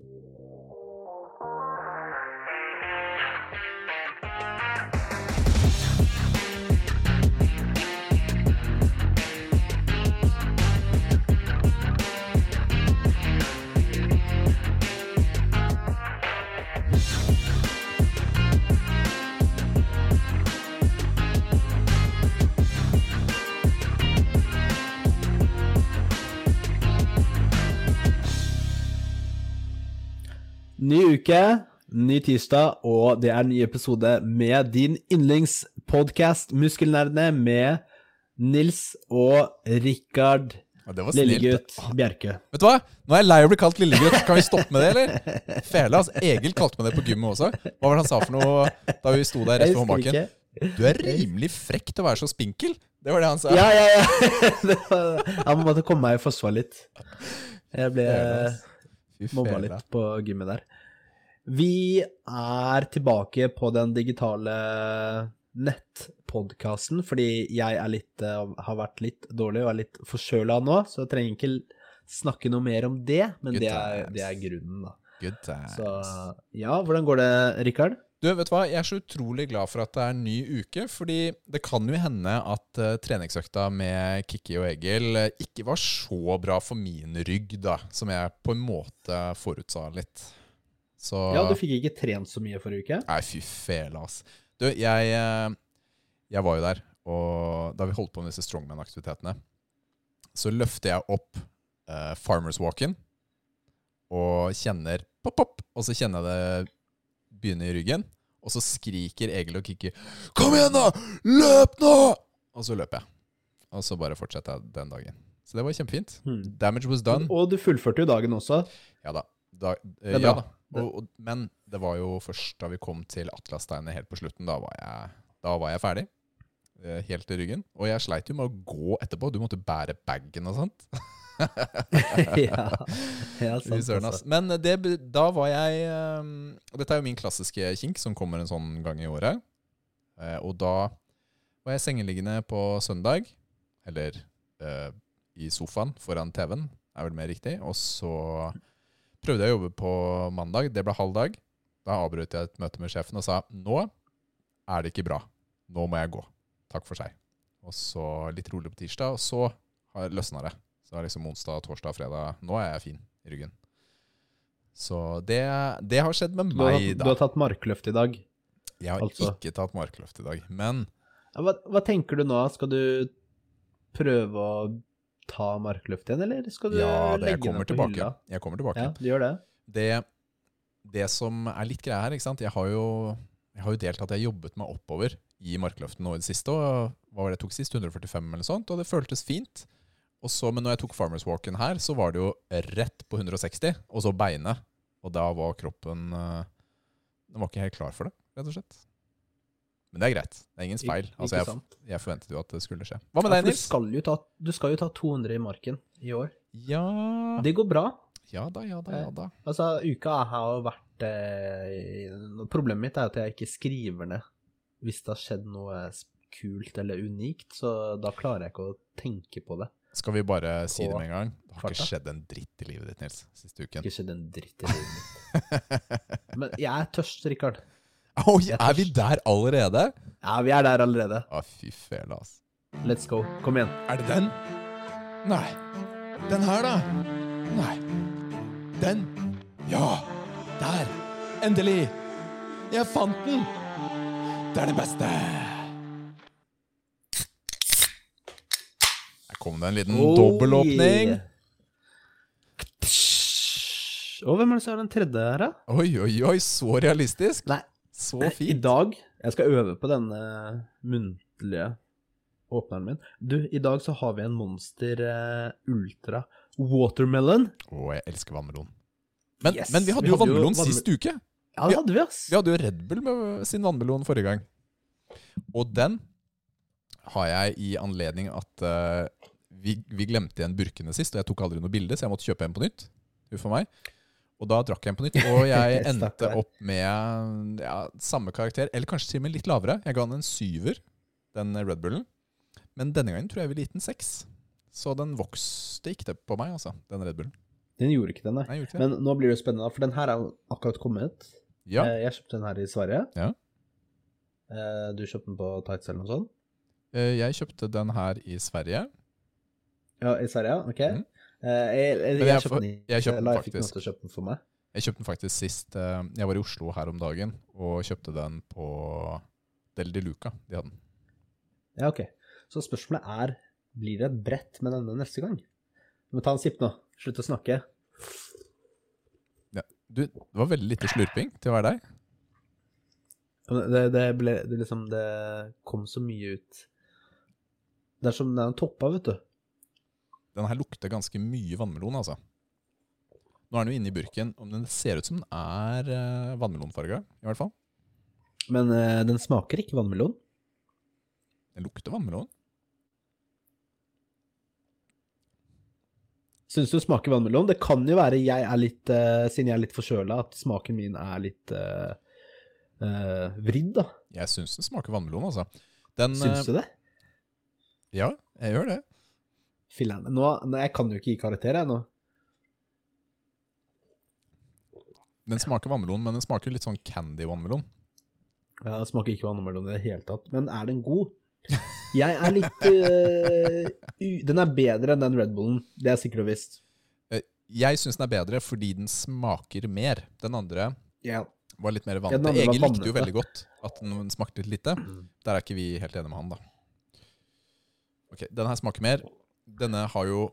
Ny uke, ny tirsdag, og det er en ny episode med din yndlingspodkast Muskelnerdene med Nils og Rikard. Lillegutt Bjerke. Vet du hva? Nå er jeg lei av å bli kalt lillegutt. Kan vi stoppe med det, eller? Fæle, altså. Egil kalte meg det på gymmet også. Hva var det han sa for noe da vi sto der rett ved håndbaken? Du er rimelig frekk til å være så spinkel. Det var det han sa. Ja, ja, ja. Han var- måtte komme meg i forsvar litt. Jeg ble mobba litt på gymmet der. Vi er tilbake på den digitale nettpodkasten, fordi jeg er litt, eh, har vært litt dårlig og er litt forkjøla nå, så jeg trenger ikke snakke noe mer om det, men det er, det er grunnen, da. Good times. Så ja, hvordan går det, Rikard? Du, vet du hva? Jeg er så utrolig glad for at det er en ny uke, fordi det kan jo hende at uh, treningsøkta med Kikki og Egil eh, ikke var så bra for min rygg, da, som jeg på en måte forutsa litt. Så Ja, du fikk ikke trent så mye forrige uke? Nei, fy fele, ass. Du, jeg, eh, jeg var jo der, og da vi holdt på med disse strongman-aktivitetene, så løfter jeg opp uh, Farmers Walk-in og kjenner pop, pop, og så kjenner jeg det begynne i ryggen, og så skriker Egil og Kikki 'Kom igjen, da! Løp nå!' Og så løper jeg. Og så bare fortsetter jeg den dagen. Så det var kjempefint. Hmm. Damage was done. Og du fullførte jo dagen også. Ja da. da er bra. ja da. Og, og, men det var jo først da vi kom til Atlassteinet helt på slutten, da var jeg, da var jeg ferdig. eh, Helt til ryggen. Og jeg sleit jo med å gå etterpå. Du måtte bære bagen og sånt. ja, ja, sant, altså. Men det, da var jeg eh, og Dette er jo min klassiske kink, som kommer en sånn gang i året. Eh, Og da var jeg sengeliggende på søndag, eller eh, i sofaen foran TV-en, er vel mer riktig. Og så prøvde jeg å jobbe på mandag. Det ble halv dag. Da avbrøt jeg et møte med sjefen og sa nå er det ikke bra. Nå må jeg gå. Takk for seg. Og så litt rolig på tirsdag, og så har løsna det. Så det er liksom onsdag, torsdag, fredag. Nå er jeg fin i ryggen. Så det, det har skjedd med Du har, meg, du har tatt markløft i dag. Jeg har altså. ikke tatt markløft i dag. Men Hva, hva tenker du nå? Skal du prøve å ta markløft igjen, eller skal du ja, det legge den på tilbake. hylla? Jeg kommer tilbake. Ja, du gjør det. det, det som er litt greia her, ikke sant? Jeg har jo, jeg har jo delt at jeg jobbet meg oppover i markløften nå i det siste. Og hva var det jeg tok sist? 145 eller sånt. Og det føltes fint. Og så, men når jeg tok Farmers Walken her, så var det jo rett på 160, og så beinet. Og da var kroppen eh, Den var ikke helt klar for det, rett og slett. Men det er greit. Det er ingens feil. Altså, jeg, jeg forventet jo at det skulle skje. Hva med deg, Nils? du, skal ta, du skal jo ta 200 i marken i år. Ja Det går bra. Ja da, ja da, ja da. Altså, uka har vært eh, Problemet mitt er at jeg ikke skriver ned hvis det har skjedd noe kult eller unikt, så da klarer jeg ikke å tenke på det. Skal vi bare si det med en gang? Det har farta. ikke skjedd en dritt i livet ditt, Nils, siste uken. Ikke skjedd en dritt i livet mitt. Men jeg er tørst, Rikard. Oi, er vi der allerede? Ja, vi er der allerede. Å, fy fela, ass. Let's go. Kom igjen. Er det den? Nei. Den her, da? Nei. Den? Ja. Der. Endelig. Jeg fant den. Det er det beste. Her kom det en liten dobbeltåpning. Og hvem er det som har den tredje her, da? Oi, oi, oi, så realistisk. Nei, Så fint. I dag Jeg skal øve på denne muntlige åpneren min. Du, i dag så har vi en Monster eh, Ultra Watermelon. Å, jeg elsker vannmelon. Men, Yes, men vi hadde vi jo hadde vannmelon jo sist uke. Ja, det hadde vi, ass. Vi hadde jo Red Bull med sin vannmelon forrige gang. Og den har jeg i anledning at uh, vi, vi glemte igjen burkene sist, og jeg tok aldri noe bilde, så jeg måtte kjøpe en på nytt. Uff a meg. Og da drakk jeg en på nytt, og jeg endte opp med ja, samme karakter, eller kanskje til og med litt lavere. Jeg ga den en syver, den Red Bullen. Men denne gangen tror jeg vi ville gitt den seks. Så den vokste ikke på meg, altså, den Red Bullen. Den gjorde ikke det, nei. Nei, ikke? Men nå blir det jo spennende, for den her er akkurat kommet. Ja, Eh, Jeg kjøpte den her i Sverige. Ja. Eh, Du kjøpte den på Tights eller noe sånt? eh, jeg kjøpte den her i Sverige. Ja, i Sverige. Ok. Mhm. Eh, Jeg, jeg, jeg, jeg kjøpte den jeg kjøpte den jeg fikk kjøpe den for meg. Jeg kjøpte den faktisk sist eh, Jeg var i Oslo her om dagen og kjøpte den på Del de Luca. De hadde den. Ja, ok. Så spørsmålet er, blir det et brett med denne neste gang? Du må ta en sipp nå. Slutt å snakke. Du, det var veldig lite slurping til å være deg. Det, det ble det liksom Det kom så mye ut. Det er som den toppa, vet du. Den her lukter ganske mye vannmelon, altså. Nå er den jo inne i burken, og den ser ut som den er uh, vannmelonfarga, i hvert fall. Men uh, den smaker ikke vannmelon. Den lukter vannmelon. Syns du smaker vannmelon? Det kan jo være jeg er litt, uh, siden jeg er litt forkjøla, at smaken min er litt uh, uh, vridd, da. Jeg syns den smaker vannmelon, altså. Den, Syns du det? Ja, jeg gjør det. Filler'n. Jeg kan jo ikke gi karakter, jeg nå. Den smaker vannmelon, men den smaker litt sånn candy-vannmelon. Ja, Den smaker ikke vannmelon i det hele tatt. Men er den god? Jeg er litt uh, Den er bedre enn den Red Bullen, det er sikkert og visst. Eh, Jeg syns den er bedre fordi den smaker mer. Den andre yeah. var litt mer Ja, vannete. den Egil likte jo veldig godt at den smakte litt lite. Der er ikke vi helt enige med han, da. Ok, Den her smaker mer. Denne har jo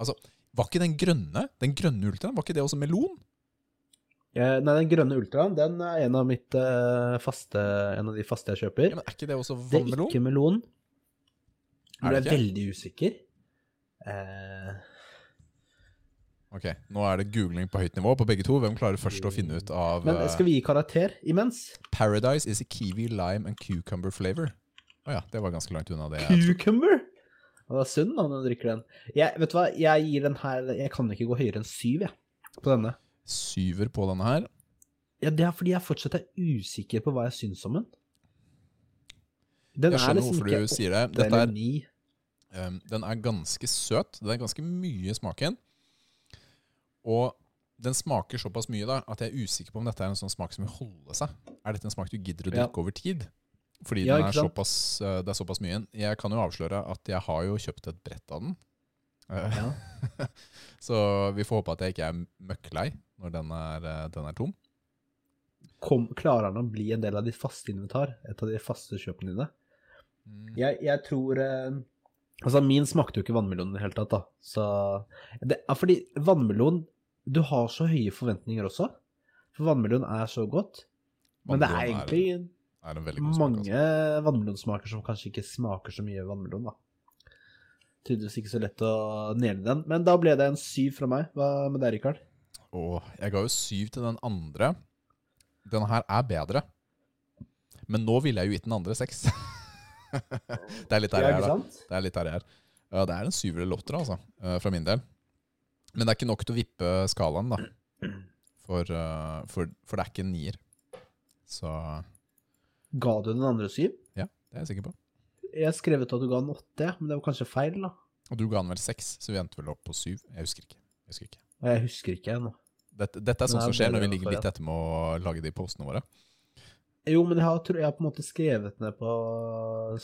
Altså, var ikke den grønne Den grønne ultraen, var ikke det også melon? Eh, Nei, den grønne ultraen, den er en av, mitt, eh, faste, en av de faste jeg kjøper. Ja, men Er ikke det også det er ikke melon. Er jeg er veldig usikker. Eh, Ok, Nå er det googling på høyt nivå på begge to. Hvem klarer først å finne ut av men eh, skal vi gi karakter imens? Paradise is a kiwi, lime and cucumber flavor. Å ja, det var ganske langt unna det. Cucumber? Det er da når du drikker den. Jeg, vet du hva, jeg gir den her Jeg kan ikke gå høyere enn syv, jeg, på denne. Syver på denne her. Ja, Det er fordi jeg fortsatt er usikker på hva jeg syns om den. Den Jeg skjønner liksom hvorfor du sier det. Dette er, um, den er ganske søt. Det er ganske mye i den. Og den smaker såpass mye da, at jeg er usikker på om dette er en sånn smak som vil holde seg. Er dette en smak du gidder å Ja. drikke over tid? Fordi Ja, den er såpass, uh, det er såpass mye. inn. Jeg kan jo avsløre at jeg har jo kjøpt et brett av den. Uh, Ja. Så vi får håpe at jeg ikke er møkklei når den er, uh, den er tom. Kom, klarer han å bli en del av ditt faste inventar? Et av de faste kjøpene dine? Mm. Jeg, jeg tror eh, Altså, min smakte jo ikke vannmelon i det hele tatt, da. Så det er fordi vannmelon Du har så høye forventninger også. For vannmelon er så godt. Men det er egentlig er en veldig god smak, mange altså. vannmelonsmaker som kanskje ikke smaker så mye vannmelon, da. Tydeligvis ikke så lett å nele den. Men da ble det en syv fra meg. Hva med deg, Rikard? Åh, jeg ga jo syv til den andre. Den her er bedre. Men nå ville jeg jo gitt den andre seks. det er litt der jeg er, da. Det er litt der jeg er. Ja, det er en syver eller åtter, altså, eh, fra min del. Men det er ikke nok til å vippe skalaen, da. For, eh, for, for det er ikke en nier. Så Ga du den andre syv? ja, det er jeg sikker på. Jeg skrev ut at du ga den åtte, men det var kanskje feil, da. Og du ga den vel seks, så vi endte vel opp på syv. Jeg husker ikke. Jeg husker ikke. Jeg husker ikke ennå. Dette, dette er sånn som skjer er når vi ligger litt etter med å lage de postene våre. Jo, men jeg har, jeg har på en måte skrevet ned på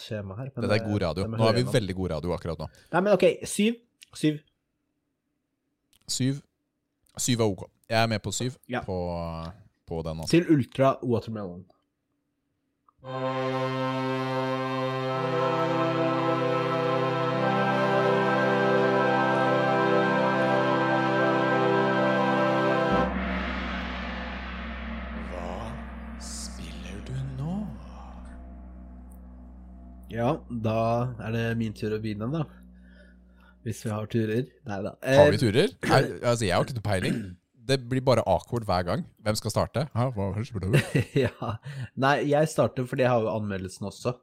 skjemaet her. Dette er god radio. Nå har vi veldig god radio akkurat nå. Nei, men ok, syv. Syv. Syv. Syv er ok. Jeg er med på syv Ja. på, på den. Altså. Til Ultra Watermelon. Ja, da er det min tur å begynne, da. Hvis vi har turer. Nei da. Har vi turer? Nei, altså, jeg har ikke noe peiling. Det blir bare awkward hver gang. Hvem skal starte? Hæ, hva spør du? ja. Nei, jeg starter fordi jeg har jo anmeldelsen også.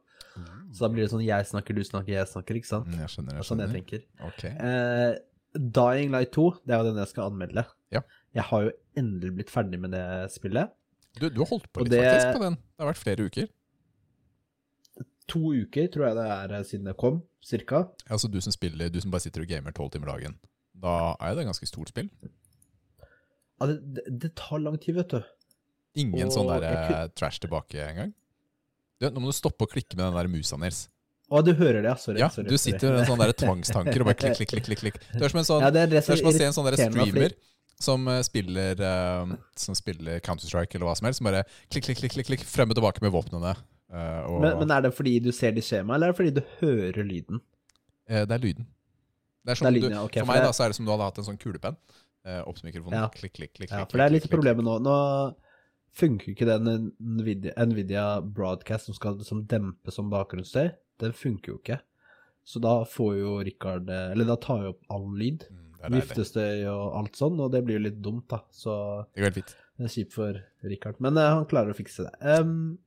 Så da blir det sånn jeg snakker, du snakker, jeg snakker, ikke sant? Mm, Jeg skjønner, Det jeg er sånn jeg skjønner. tenker. Ok. Eh, Dying Light 2, det er jo den jeg skal anmelde. Ja. Jeg har jo endelig blitt ferdig med det spillet. Du, du har holdt på litt det- faktisk på den. Det har vært flere uker. To uker tror jeg det er eh, siden det kom, cirka. Altså du som spiller, du som bare sitter og gamer tolv timer dagen. Da er det et ganske stort spill. Ja, det, det, det tar lang tid, vet du. Ingen Og sånn der jeg eh, trash tilbake engang? Nå må du stoppe å klikke med den der musa, Nils. Å, du hører det. Sorry. Ja, sorry, du sitter med en sånn der tvangstanker og bare klikk, klikk, klikk. klikk, klikk. Du er som en sånn Ja, det er det Det er som å se en sånn der streamer som eh, spiller, uh, som spiller Counter-Strike eller hva som helst, som bare klikk, klikk, klikk, klikk, frem og tilbake med våpnene. Uh, og, Men, men er det fordi du ser de skjemaet, eller er det fordi du hører lyden? Uh, det er lyden. Det er som Det er du, ja, okay, for for meg da, så er det som du hadde hatt en sånn kulepenn eh, opp til mikrofonen. Ja. Klikk, klikk, klikk. Ja, for det er litt problemet nå. Nå funker ikke den Nvidia, Nvidia Broadcast som skal som dempe som bakgrunnsstøy. Den funker jo ikke. Så da får jo Rikard eh, Eller da tar jo opp all lyd. Mm. Viftestøy og alt sånn, og det blir jo litt dumt, da. Så Det går helt fint. det er kjipt for Rikard. Men uh, han klarer å fikse det. Um,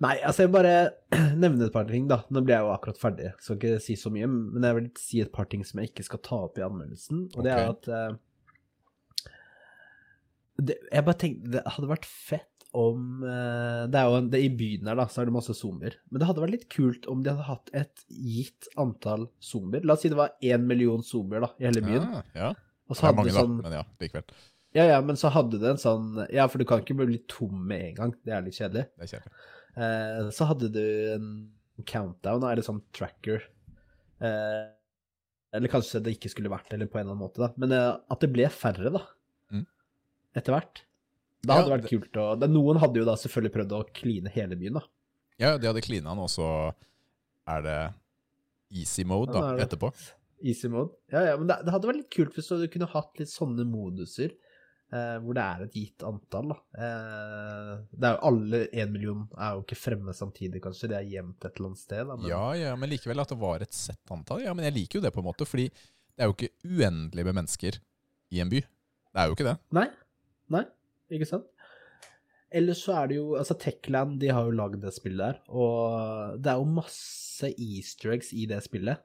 nei, altså jeg vil bare nevne et par ting, da. Nå ble jeg jo akkurat ferdig, skal ikke si så mye. Men jeg vil si et par ting som jeg ikke skal ta opp i anmeldelsen. Og det er at eh, det, Jeg bare tenkte det hadde vært fett om eh, Det er jo en, det, I byen her, da, så er det masse zombier. Men det hadde vært litt kult om de hadde hatt et gitt antall zombier. La oss si det var én million zombier da, i hele byen. Ja, ja. Og Det er mange, sånn, da, men ja, likevel. ja, ja, men så hadde det en sånn Ja, for du kan ikke bli tom med en gang. Det er litt kjedelig. Det er kjedelig. Eh, så hadde du en countdown, eller sånn tracker. Eh, eller kanskje det ikke skulle vært eller på en eller annen måte, da. Men eh, at det ble færre, da. Etter hvert. Da Ja, hadde det vært kult å det, Noen hadde jo da selvfølgelig prøvd å kline hele byen, da. Ja, de hadde klina den, og så er det easy mode da, Ja, det er det. etterpå. Easy mode. Ja, ja, men det, det hadde vært litt kult hvis du kunne hatt litt sånne moduser. Eh, hvor det er et gitt antall, da. Eh, det er jo alle én million er jo ikke fremme samtidig, kanskje. Det er gjemt et eller annet sted. Da, men... Ja, ja, men likevel at det var et sett antall. Ja, men jeg liker jo det på en måte, fordi det er jo ikke uendelig med mennesker i en by. Det er jo ikke det. Nei. Nei, ikke sant? Ellers så er det jo Altså, Techland de har jo lagd det spillet der, og det er jo masse easter eggs i det spillet.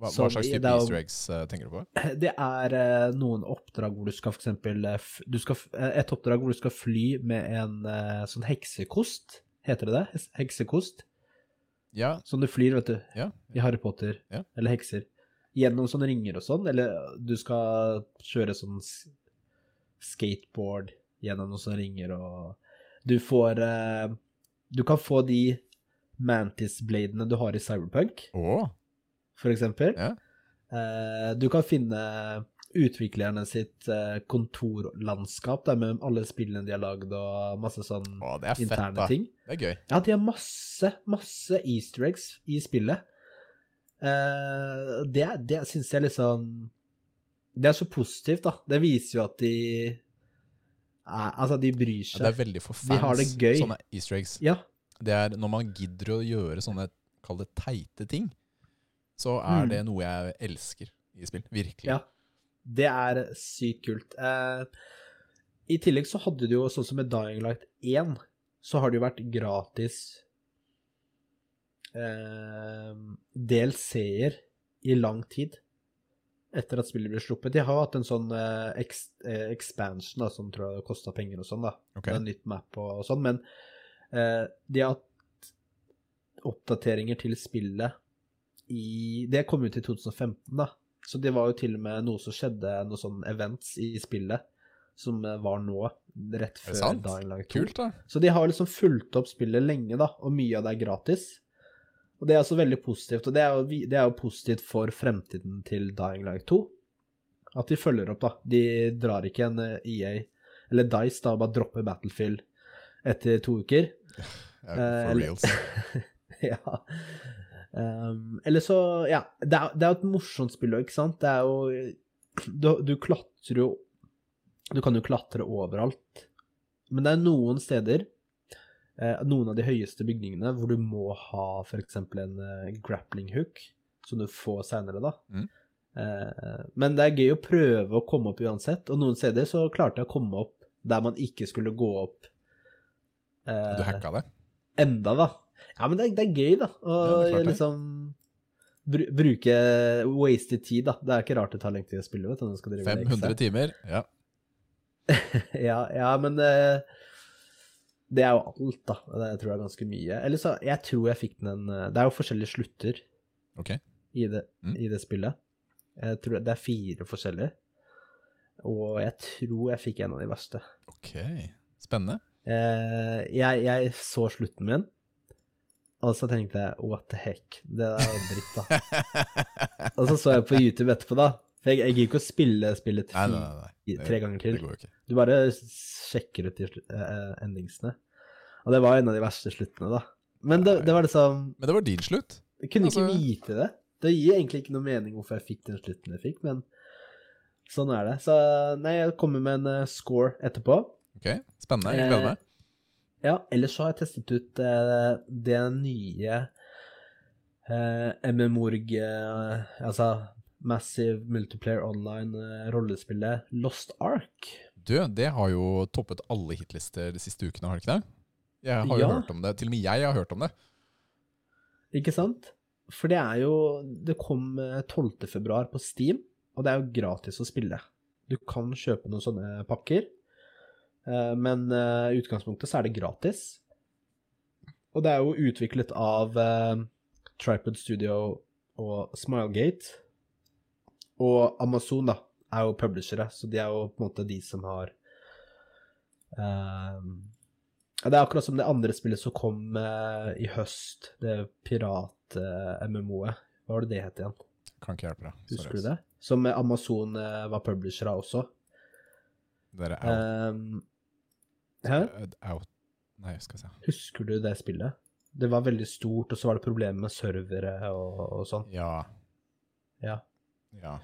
Hva, hva slags type er easter eggs eh, tenker du på? Det er eh, noen oppdrag hvor du skal eksempel eh, Et oppdrag hvor du skal fly med en sånn heksekost, heter det det? Heksekost? Ja, Som du flyr, vet du, ja. i Harry Potter, Ja. eller hekser. Gjennom sånne ringer og sånn, eller du skal kjøre sånn skateboard gjennom noen sånne ringer, og du får uh, Du kan få de Mantis-bladene du har i Cyberpunk, oh. for eksempel. Yeah. Uh, du kan finne utviklerne sitt uh, kontorlandskap der med alle spillene de har lagd, og masse sånn oh, er fett, interne ting. Det er gøy. Ja, de har masse, masse easter eggs i spillet. Eh, det det syns jeg liksom Det er så positivt, da. Det viser jo at de er, Altså, de bryr Ja, seg. det er veldig for De har det fans, gøy. sånne easter eggs. Ja. Det er når man gidder å gjøre sånne, kall det teite ting, så er Mm. det noe jeg elsker i spill. Virkelig. Ja. Det er sykt kult. Eh, I tillegg så hadde du jo, sånn som med Dying Light 1, så har det jo vært gratis eh, DLC-er i lang tid etter at spillet ble sluppet. De har hatt en sånn eh, expansion da, som tror jeg kosta penger og sånn, da. Okay. En nytt map og, og sånn, men eh, de har hatt oppdateringer til spillet i Det kom ut i 2015, da. Så det var jo til og med noe som skjedde, noen sånne events i spillet, som var nå, rett før? Dying Light 2. Kult, da. Så de har liksom fulgt opp spillet lenge, da, og mye av det er gratis. Og det er altså veldig positivt, og det er jo, det er jo positivt for fremtiden til Dying Light 2. At de følger opp, da. De drar ikke en eh, EA, eller Dice, da, og bare dropper Battlefield etter to uker. Eh, for eller- reals. ja. Um, eller så Ja, det er, det er jo et morsomt spill òg, ikke sant? Det er jo du, du klatrer jo Du kan jo klatre overalt. Men det er noen steder, eh, noen av de høyeste bygningene, hvor du må ha f.eks. en eh, grappling hook, som du får seinere, da. Mm. Eh, men det er gøy å prøve å komme opp uansett, og noen steder så klarte jeg å komme opp der man ikke skulle gå opp. eh, Du hacka det? enda, da. Ja, men det, er- det er gøy, da. Å Ja, liksom br bruke wasted tid, da. Det er ikke rart det tar lenge tid å spille, vet du. skal drive og 500 timer? Ja. ja, ja, men eh, det er jo alt, da. Det tror jeg er ganske mye. Eller så Jeg tror jeg fikk den eh, Det er jo forskjellige slutter okay. i det, Mm. i det spillet. Jeg tror det er fire forskjellige. Og jeg tror jeg fikk en av de verste. Ok, spennende. Eh, jeg, jeg så slutten min, og så tenkte jeg what the heck, det er dritt, da. og så så jeg på YouTube etterpå, da. For jeg, jeg gidder ikke å spille spillet Nei, nei, nei. nei. Det- tre ganger til. Det går ikke. Du bare sjekker ut de uh, endingsene. Og det var en av de verste sluttene, da. Men det, det var liksom Men det var din slutt. Jeg kunne Altså- ikke vite det. Det gir egentlig ikke noe mening hvorfor jeg fikk den slutten jeg fikk, men sånn er det. Så nei, jeg kommer med en uh, score etterpå. Ok, Spennende. Jeg gleder Eh, meg. Ja, ellers så har jeg testet ut eh, det nye eh, MMORG, eh, altså Massive Multiplayer Online-rollespillet Lost Ark. Du, det har jo toppet alle hitlister de siste ukene, har det ikke det? Jeg har jo Ja. hørt om det. Til og med jeg har hørt om det. Ikke sant? For det er jo Det kom eh, 12. februar på Steam, og det er jo gratis å spille. Du kan kjøpe noen sånne pakker, eh, men eh, i utgangspunktet så er det gratis. Og det er jo utviklet av eh, Tripod Studio og Smilegate. Og Amazon, da, er jo publishere, så de er jo på en måte de som har eh, Det er akkurat som det andre spillet som kom uh, i høst, det pirat-MMO-et. Hva var det det het igjen? Kan ikke hjelpe deg. Husker du det? Som eh, Amazon eh, var publisher av også. Dere er out, hæ? out Nei, skal vi se. Husker du det spillet? Det var veldig stort, og så var det problemer med servere og, og sånn. Ja. Ja. Ja.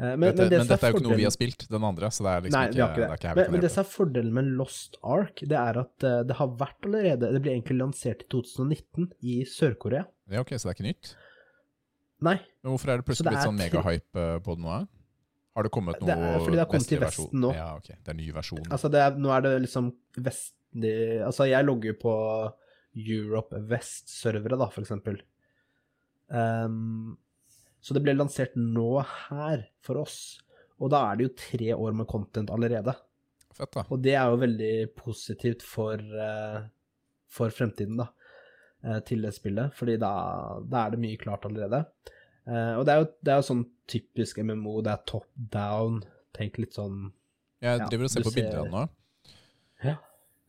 Eh, men, dette, det men dette er jo ikke noe vi har spilt, den andre. Så det er liksom Nei, ikke, det. er ikke vi men, men det som er fordelen med Lost Ark, det er at eh, det har vært allerede Det ble egentlig lansert i 2019 i Sør-Korea. Ja, ok, Så det er ikke nytt? Nei, Men hvorfor er det Så plutselig det blitt sånn megahype eh, på det nå? Har det kommet noe Det er fordi det har kommet versjon? Vesten nå. Ja, ok. Det er ny versjon. altså det er, nå er det liksom vestlig Altså, jeg logger på Europe West-servere, da, for eksempel. Ehm, så det ble lansert nå her for oss. Og da er det jo tre år med content allerede. Fett, da. Og det er jo veldig positivt for, eh, for fremtiden, da, eh, til det spillet. Fordi da, da er det mye klart allerede. Eh, og det er, jo, det er jo sånn typisk MMO, det er top down. Tenk litt sånn Jeg Ja, driver og ser på bilder av nå.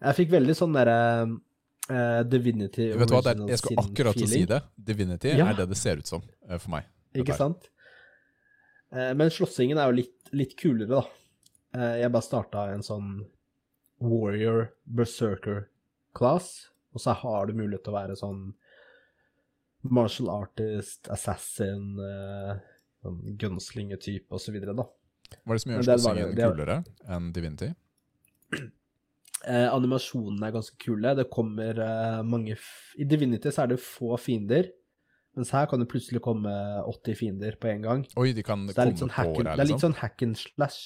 Jeg fikk veldig sånn derre uh, Divinity Vet du hva, er, jeg skulle akkurat til å si det. Divinity Ja. er det det ser ut som uh, for meg. Ikke sant? Eh, men slåssingen er jo litt, litt kulere, da. Eh, jeg bare starta en sånn warrior berserker class, og så har du mulighet til å være sånn martial artist, assassin, eh, sånn gunslinger-type osv., da. Hva er det som gjør slåssingen kulere enn Divinity? Eh, animasjonene er ganske kule. Det kommer eh, mange I Divinity så er det få fiender, mens her kan det plutselig komme 80 fiender på en gang. Oi, de kan Så det er litt komme sånn hack, and, deg, det er litt liksom? sånn hack and slash,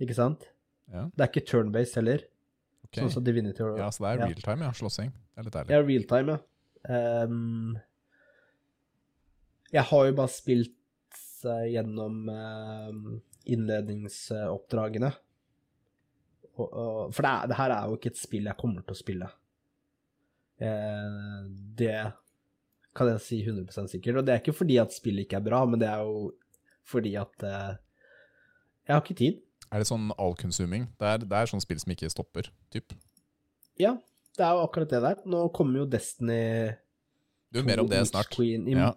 ikke sant? Ja, Det er ikke turn-based heller, Okay. sånn som Divinity. ja, så det er real time, ja. Slåssing. Det er litt ærlig. Ja, real time, ja. Um, jeg har jo bare spilt uh, gjennom uh, innledningsoppdragene. Og, og, for det, er, det her er jo ikke et spill jeg kommer til å spille. Uh, det kan jeg si 100% sikkert. Og det er ikke fordi at spillet ikke er bra, men det er jo fordi at eh, jeg har ikke tid. Er det sånn all-consuming? Det det er sånn spill som ikke stopper, typ. Ja, det er jo akkurat det der. Nå kommer jo Destiny Du, mer om det snart. Queen i, Ja.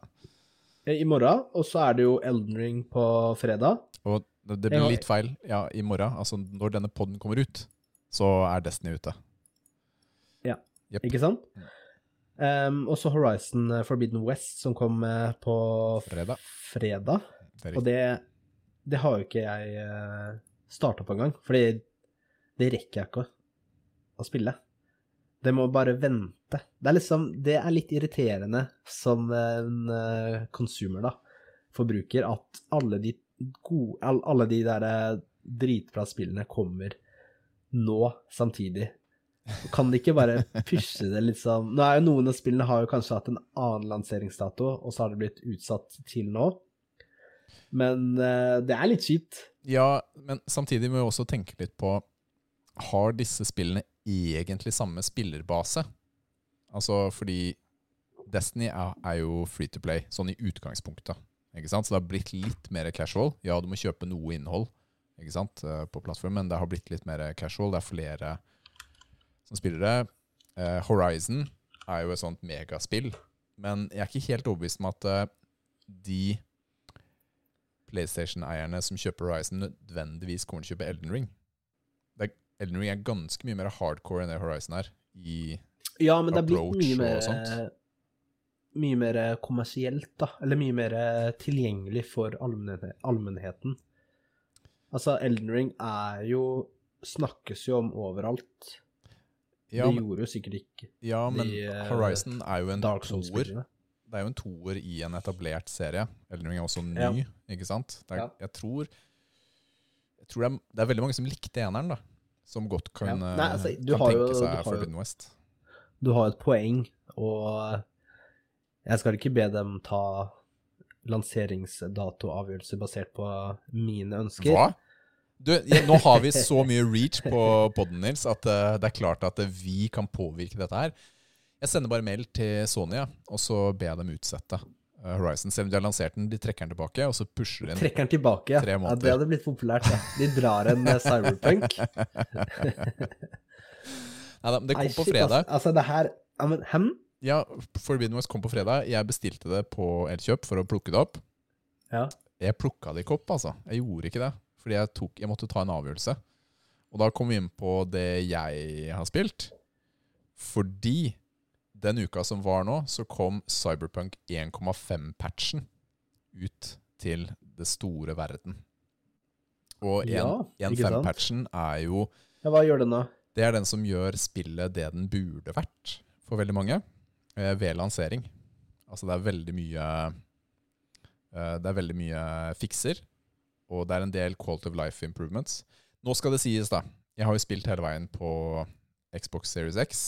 i morgen, og så er det jo Elden Ring på fredag. Og det, det blir litt feil. Ja, i morgen, altså når denne podden kommer ut, så er Destiny ute. Ja, Ikke sant? Um, og så Horizon Forbidden West, som kom eh, på Fredag. fredag. Det Og det, det har jo ikke jeg uh, starta på engang, fordi det rekker jeg ikke å, å spille. Det må bare vente. Det er liksom Det er litt irriterende som en uh, consumer, da, forbruker, at alle de gode Alle de der eh, dritbra spillene kommer nå samtidig. Kan de ikke bare pushe det litt sånn Nå er jo Noen av spillene har jo kanskje hatt en annen lanseringsdato, og så har det blitt utsatt til nå. Men uh, det er litt kjipt. Ja, men samtidig må vi også tenke litt på Har disse spillene egentlig samme spillerbase? Altså fordi Destiny er, er jo free to play, sånn i utgangspunktet. Ikke sant? Så det har blitt litt mer casual. Ja, du må kjøpe noe innhold, ikke sant, eh, på plattformen, men det har blitt litt mer casual. Det er flere som spiller det. Eh, Horizon er jo et sånt megaspill, men jeg er ikke helt overbevist om at uh, de PlayStation-eierne som kjøper Horizon, nødvendigvis kommer til å kjøpe Elden Ring. Er, Elden Ring er ganske mye mer hardcore enn det Horizon er. I, Ja, men det er blitt mye og mer sånt. Mye mer kommersielt, da. Eller mye mer tilgjengelig for allmennheten. Altså, Elden Ring er jo Snakkes jo om overalt. Ja, det gjorde jo sikkert ikke ja, men de, eh, Horizon er jo en toer. Det er jo en toer i en etablert serie. Elden Ring er også ny, Ja. ikke sant? Er, Ja. Jeg tror, jeg tror det, er, det er veldig mange som likte eneren, da. Som godt kan, Ja. Nei, altså, eh, du kan har tenke jo- seg Forbidden West. Du har et poeng, og jeg skal ikke be dem ta lanseringsdatoavgjørelser basert på mine ønsker. Hva? Du, nå har vi så mye reach på podden, Nils, at eh, det er klart at eh, vi kan påvirke dette her. Jeg sender bare mail til Sony, og så ber jeg dem utsette eh, Horizon. Selv om de har lansert den, de trekker den tilbake, og så pusher de den. Trekker den tilbake, ja. Tre ja. Det hadde blitt populært, ja. De drar en cyberpunk. Nei, da, det kom på fredag. Altså, det her ja, men, Hem? Ja, Forbidden West kom på fredag. Jeg bestilte det på Elkjøp for å plukke det opp. Ja. Jeg plukka det ikke opp, altså. Jeg gjorde ikke det. Fordi jeg, tok, jeg måtte ta en avgjørelse. Og da kom vi inn på det jeg har spilt. Fordi den uka som var nå, så kom Cyberpunk 1,5-patchen ut til det store verden. Og Ja, ikke sant? 1,5-patchen er jo ja, hva gjør den da? det er den som gjør spillet det den burde vært for veldig mange, eh, ved lansering. Altså det er veldig mye eh, Det er veldig mye fikser, og det er en del quality of life improvements. Nå skal det sies, da. Jeg har jo spilt hele veien på Xbox Series X,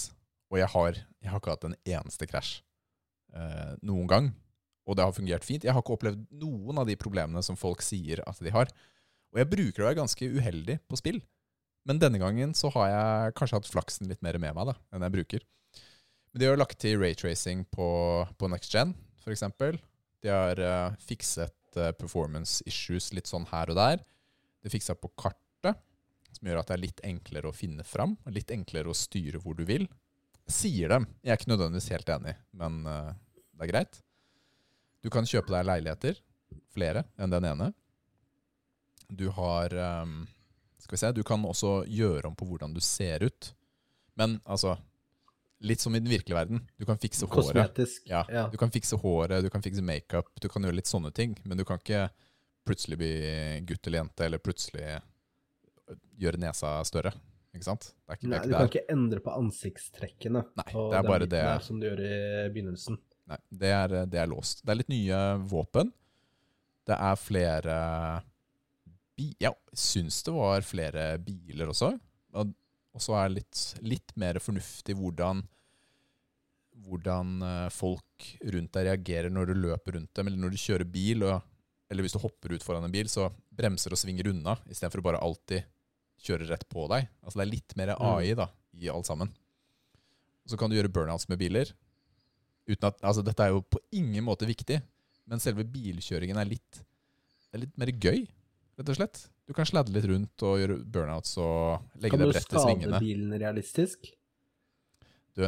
og jeg har, jeg har ikke hatt en eneste krasj eh, noen gang. Og det har fungert fint. Jeg har ikke opplevd noen av de problemene som folk sier at de har. Og jeg bruker å være ganske uheldig på spill. Men denne gangen så har jeg kanskje hatt flaksen litt mer med meg da, enn jeg bruker. Men de har lagt til raytracing på, på Next Gen, f.eks. De har uh, fikset eh, performance issues litt sånn her og der. De fiksa på kartet, som gjør at det er litt enklere å finne fram. Litt enklere å styre hvor du vil. Sier dem. Jeg er ikke nødvendigvis helt enig, men eh, det er greit. Du kan kjøpe deg leiligheter, flere enn den ene. Du har ehm, Skal vi se, du kan også gjøre om på hvordan du ser ut. Men altså Litt som i den virkelige verden. Du kan fikse håret. Ja, Ja. Du kan fikse håret, du kan fikse makeup, du kan gjøre litt sånne ting. Men du kan ikke plutselig bli gutt eller jente, eller plutselig gjøre nesa større. Ikke sant? Det ikke, Nei, det du kan ikke endre på ansiktstrekkene. Nei, og det er bare det. Som du gjør i begynnelsen. Nei, det er, det er låst. Det er litt nye våpen. Det er flere bi Jeg syns det var flere biler også. Og og så er det litt, litt mer fornuftig hvordan, hvordan eh, folk rundt deg reagerer når du løper rundt dem, eller når du kjører bil, og, eller hvis du hopper ut foran en bil, så bremser og svinger unna, istedenfor å bare alltid kjøre rett på deg. Altså det er litt mer AI da, i alt sammen. Og så kan du gjøre burnouts med biler. Uten at, altså dette er jo på ingen måte viktig, men selve bilkjøringen er litt, er litt mer gøy, rett og slett. Du kan sladde litt rundt og gjøre burnouts og legge Kan deg du bredt i skade bilen realistisk? Du,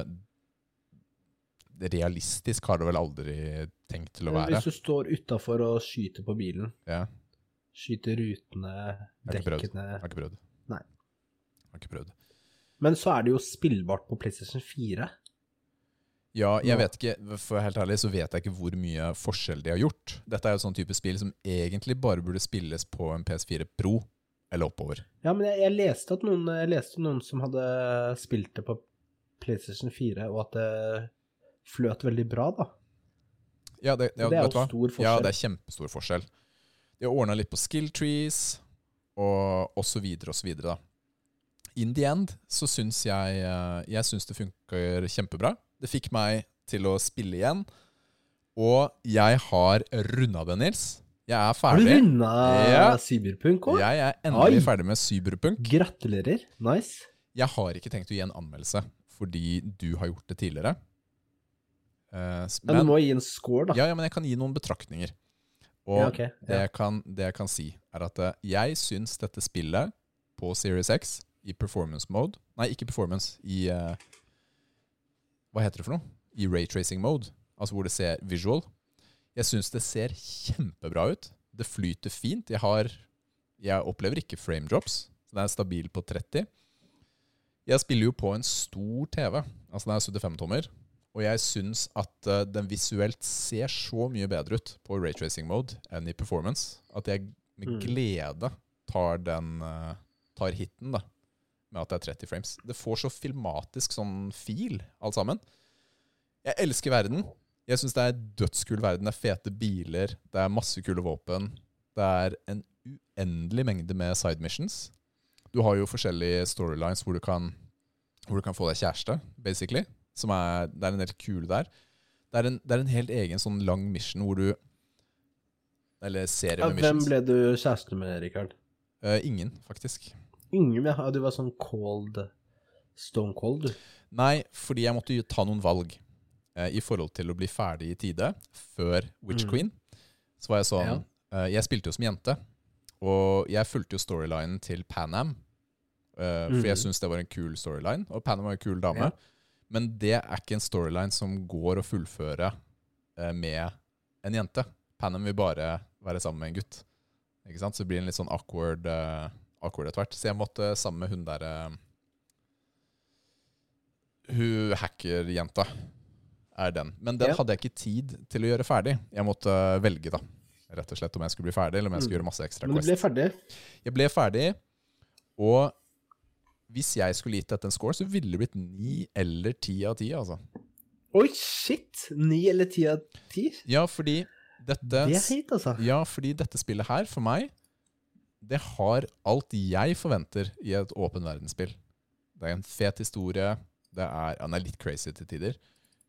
realistisk har du vel aldri tenkt til å være. Hvis du står utafor og skyter på bilen, Ja, skyter rutene, dekkene har ikke prøvd. Nei. Har ikke prøvd. Men så er det jo spillbart på PlayStation 4. Ja, jeg vet ikke, for helt ærlig så vet jeg ikke hvor mye forskjell de har gjort. Dette er jo sånn type spill som egentlig bare burde spilles på en PS4 Pro eller oppover. Ja, men jeg, jeg leste at noen Jeg leste noen som hadde spilt det på PlayStation 4, og at det fløt veldig bra, da. Ja, det, ja, det er jo stor forskjell. Ja, det er kjempestor forskjell. De har ordna litt på skill trees og, og så videre og så videre, da. In the end så syns jeg eh, Jeg synes det funker kjempebra. Det fikk meg til å spille igjen. Og jeg har runda det, Nils. Jeg er Har du ferdig. runda Ja. Cyberpunk òg? Jeg er endelig Oi. ferdig med Cyberpunk. Gratulerer. Nice. Jeg har ikke tenkt å gi en anmeldelse fordi du har gjort det tidligere. Men, Men, du må gi en score, da. Ja, ja, men jeg kan gi noen betraktninger. Og Ja, ok, det, jeg kan, det jeg kan si, er at eh, jeg syns dette spillet på Series X i performance mode Nei, ikke performance, i eh, Hva heter det for noe? I raytracing mode, altså hvor det ser visual. Jeg syns det ser kjempebra ut. Det flyter fint. Jeg har Jeg opplever ikke frame drops. Så det er stabil på 30. Jeg spiller jo på en stor TV, altså den er 75-tommer. Og jeg syns at eh, den visuelt ser så mye bedre ut på raytracing mode enn i performance. At jeg med Mm. glede tar den eh, tar hiten da, med at det er 30 frames. Det får så filmatisk sånn feel, alt sammen. Jeg elsker verden. Jeg syns det er dødskul verden. Det er fete biler, det er masse kule våpen. Det er en uendelig mengde med side missions. Du har jo forskjellige storylines hvor du kan, hvor du kan få deg kjæreste, basically. Som er, det er en del kule der. Det er en, det er en helt egen sånn lang mission hvor du Eller serie Ja, med hvem ble du kjæreste med, Rikard? Uh, ingen, faktisk. Ingen, ja. Du var sånn cold Stone cold, du. Nei, fordi jeg måtte jo ta noen valg eh, i forhold til å bli ferdig i tide før Witch Mm. Queen. Så var jeg sånn eh, Jeg spilte jo som jente, og jeg fulgte jo storylinen til Pan Am. eh, for jeg Mhm. syns det var en kul storyline, og Pan Am var en kul dame. Ja. Men det er ikke en storyline som går å fullføre eh, med en jente. Pan Am vil bare være sammen med en gutt. Ikke sant? Så det blir en litt sånn awkward, eh, awkward etter hvert. Så jeg måtte sammen med hun derre Hun hackerjenta er den. Men den Ja. hadde jeg ikke tid til å gjøre ferdig. Jeg måtte velge, da. Rett og slett om jeg skulle bli ferdig, eller om jeg skulle Mm. gjøre masse ekstra Men du Quest. ble ferdig. Jeg ble ferdig, og hvis jeg skulle gitt dette en score, så ville det blitt ni eller ti av ti, altså. Oi, shit! Ni eller ti av ti? Ja, fordi dette Det er høyt, altså. Ja, fordi dette spillet her, for meg, det har alt jeg forventer i et åpen verdensspill. Det er en fet historie. Det er, den er litt crazy til tider,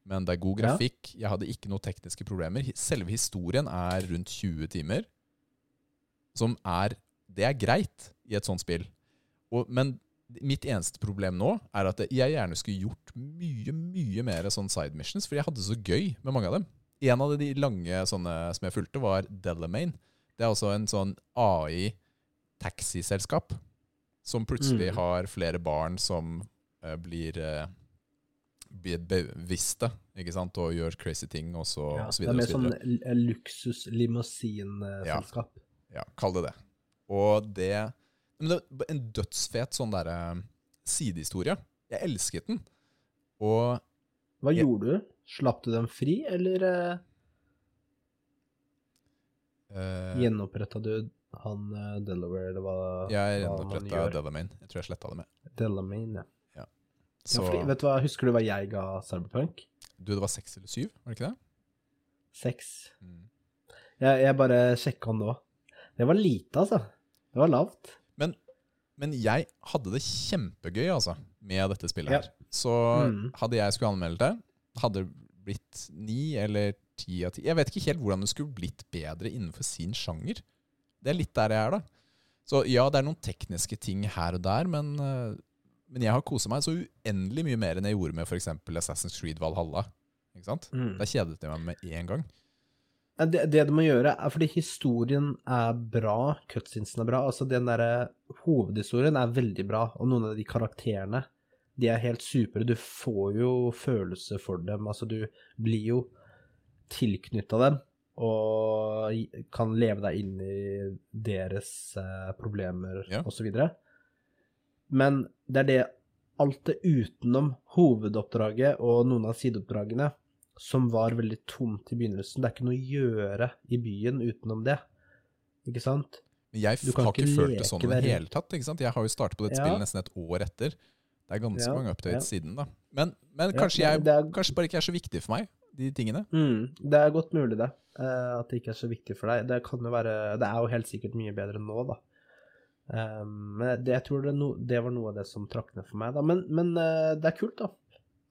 men det er god grafikk. Jeg hadde ikke noen tekniske problemer. Selve historien er rundt 20 timer, som er Det er greit i et sånt spill. Og, men mitt eneste problem nå er at jeg gjerne skulle gjort mye, mye mer sånn side missions, for jeg hadde det så gøy med mange av dem. En av de lange sånne som jeg fulgte, var Delamain. Det er også en sånn AI-taxiselskap som plutselig Mm. har flere barn som uh, blir, uh, blir bevisste ikke sant? og gjør crazy ting, og så, Ja, og så det er mer sånn luksus-limousinselskap. Ja, kall det det. Og det Men det en dødsfet sånn derre sidehistorie. Jeg elsket den. Og Hva jeg, gjorde du? Slapp du dem fri, eller uh, eh, gjenoppretta du han eh, Delaware, eller hva jeg gjenoppretta Delamain. Jeg tror jeg sletta det med. Delamain, ja. Så ja fordi, vet du hva, Husker du hva jeg ga Cyberpunk? du, det var seks eller syv, var det ikke det? Seks. Mm. Jeg, jeg bare sjekka nå. Det var lite, altså. Det var lavt. Men jeg hadde det kjempegøy, altså, med dette spillet Ja. her. Så Mm. hadde jeg skulle anmelde det, hadde det blitt ni eller ti av ti. Jeg vet ikke helt hvordan det skulle blitt bedre innenfor sin sjanger. Det er litt der jeg er, da. Så ja, det er noen tekniske ting her og der, men, eh, men jeg har kosa meg så uendelig mye mer enn jeg gjorde med f.eks. Assassin's Creed Valhalla. Ikke sant? Mm. Da kjedet jeg meg med én gang. Det, det du må gjøre, er fordi historien er bra, cutscenesen er bra. Altså, den derre hovedhistorien er veldig bra, og noen av de karakterene, de er helt supre. Du får jo følelse for dem. Altså, du blir jo tilknytta dem, og kan leve deg inn i deres eh, problemer, Ja. videre. Men det er det alt det utenom hovedoppdraget og noen av sideoppdragene som var veldig tomt i begynnelsen. Det er ikke noe å gjøre i byen utenom det. Ikke sant? Men jeg Du kan har ikke følt det sånn i det hele tatt. ikke sant? Jeg har jo startet på dette Ja. spillet nesten et år etter. Det er ganske Ja, mange updates ja. siden, da. Men, men kanskje, jeg, er- kanskje bare ikke er så viktig for meg, de tingene. Mm, det er godt mulig, det. Uh, at det ikke er så viktig for deg. Det kan jo være Det er jo helt sikkert mye bedre nå, da. Um, men det, jeg tror det, no, det var noe av det som trakk ned for meg, da. Men, men uh, det er kult, da.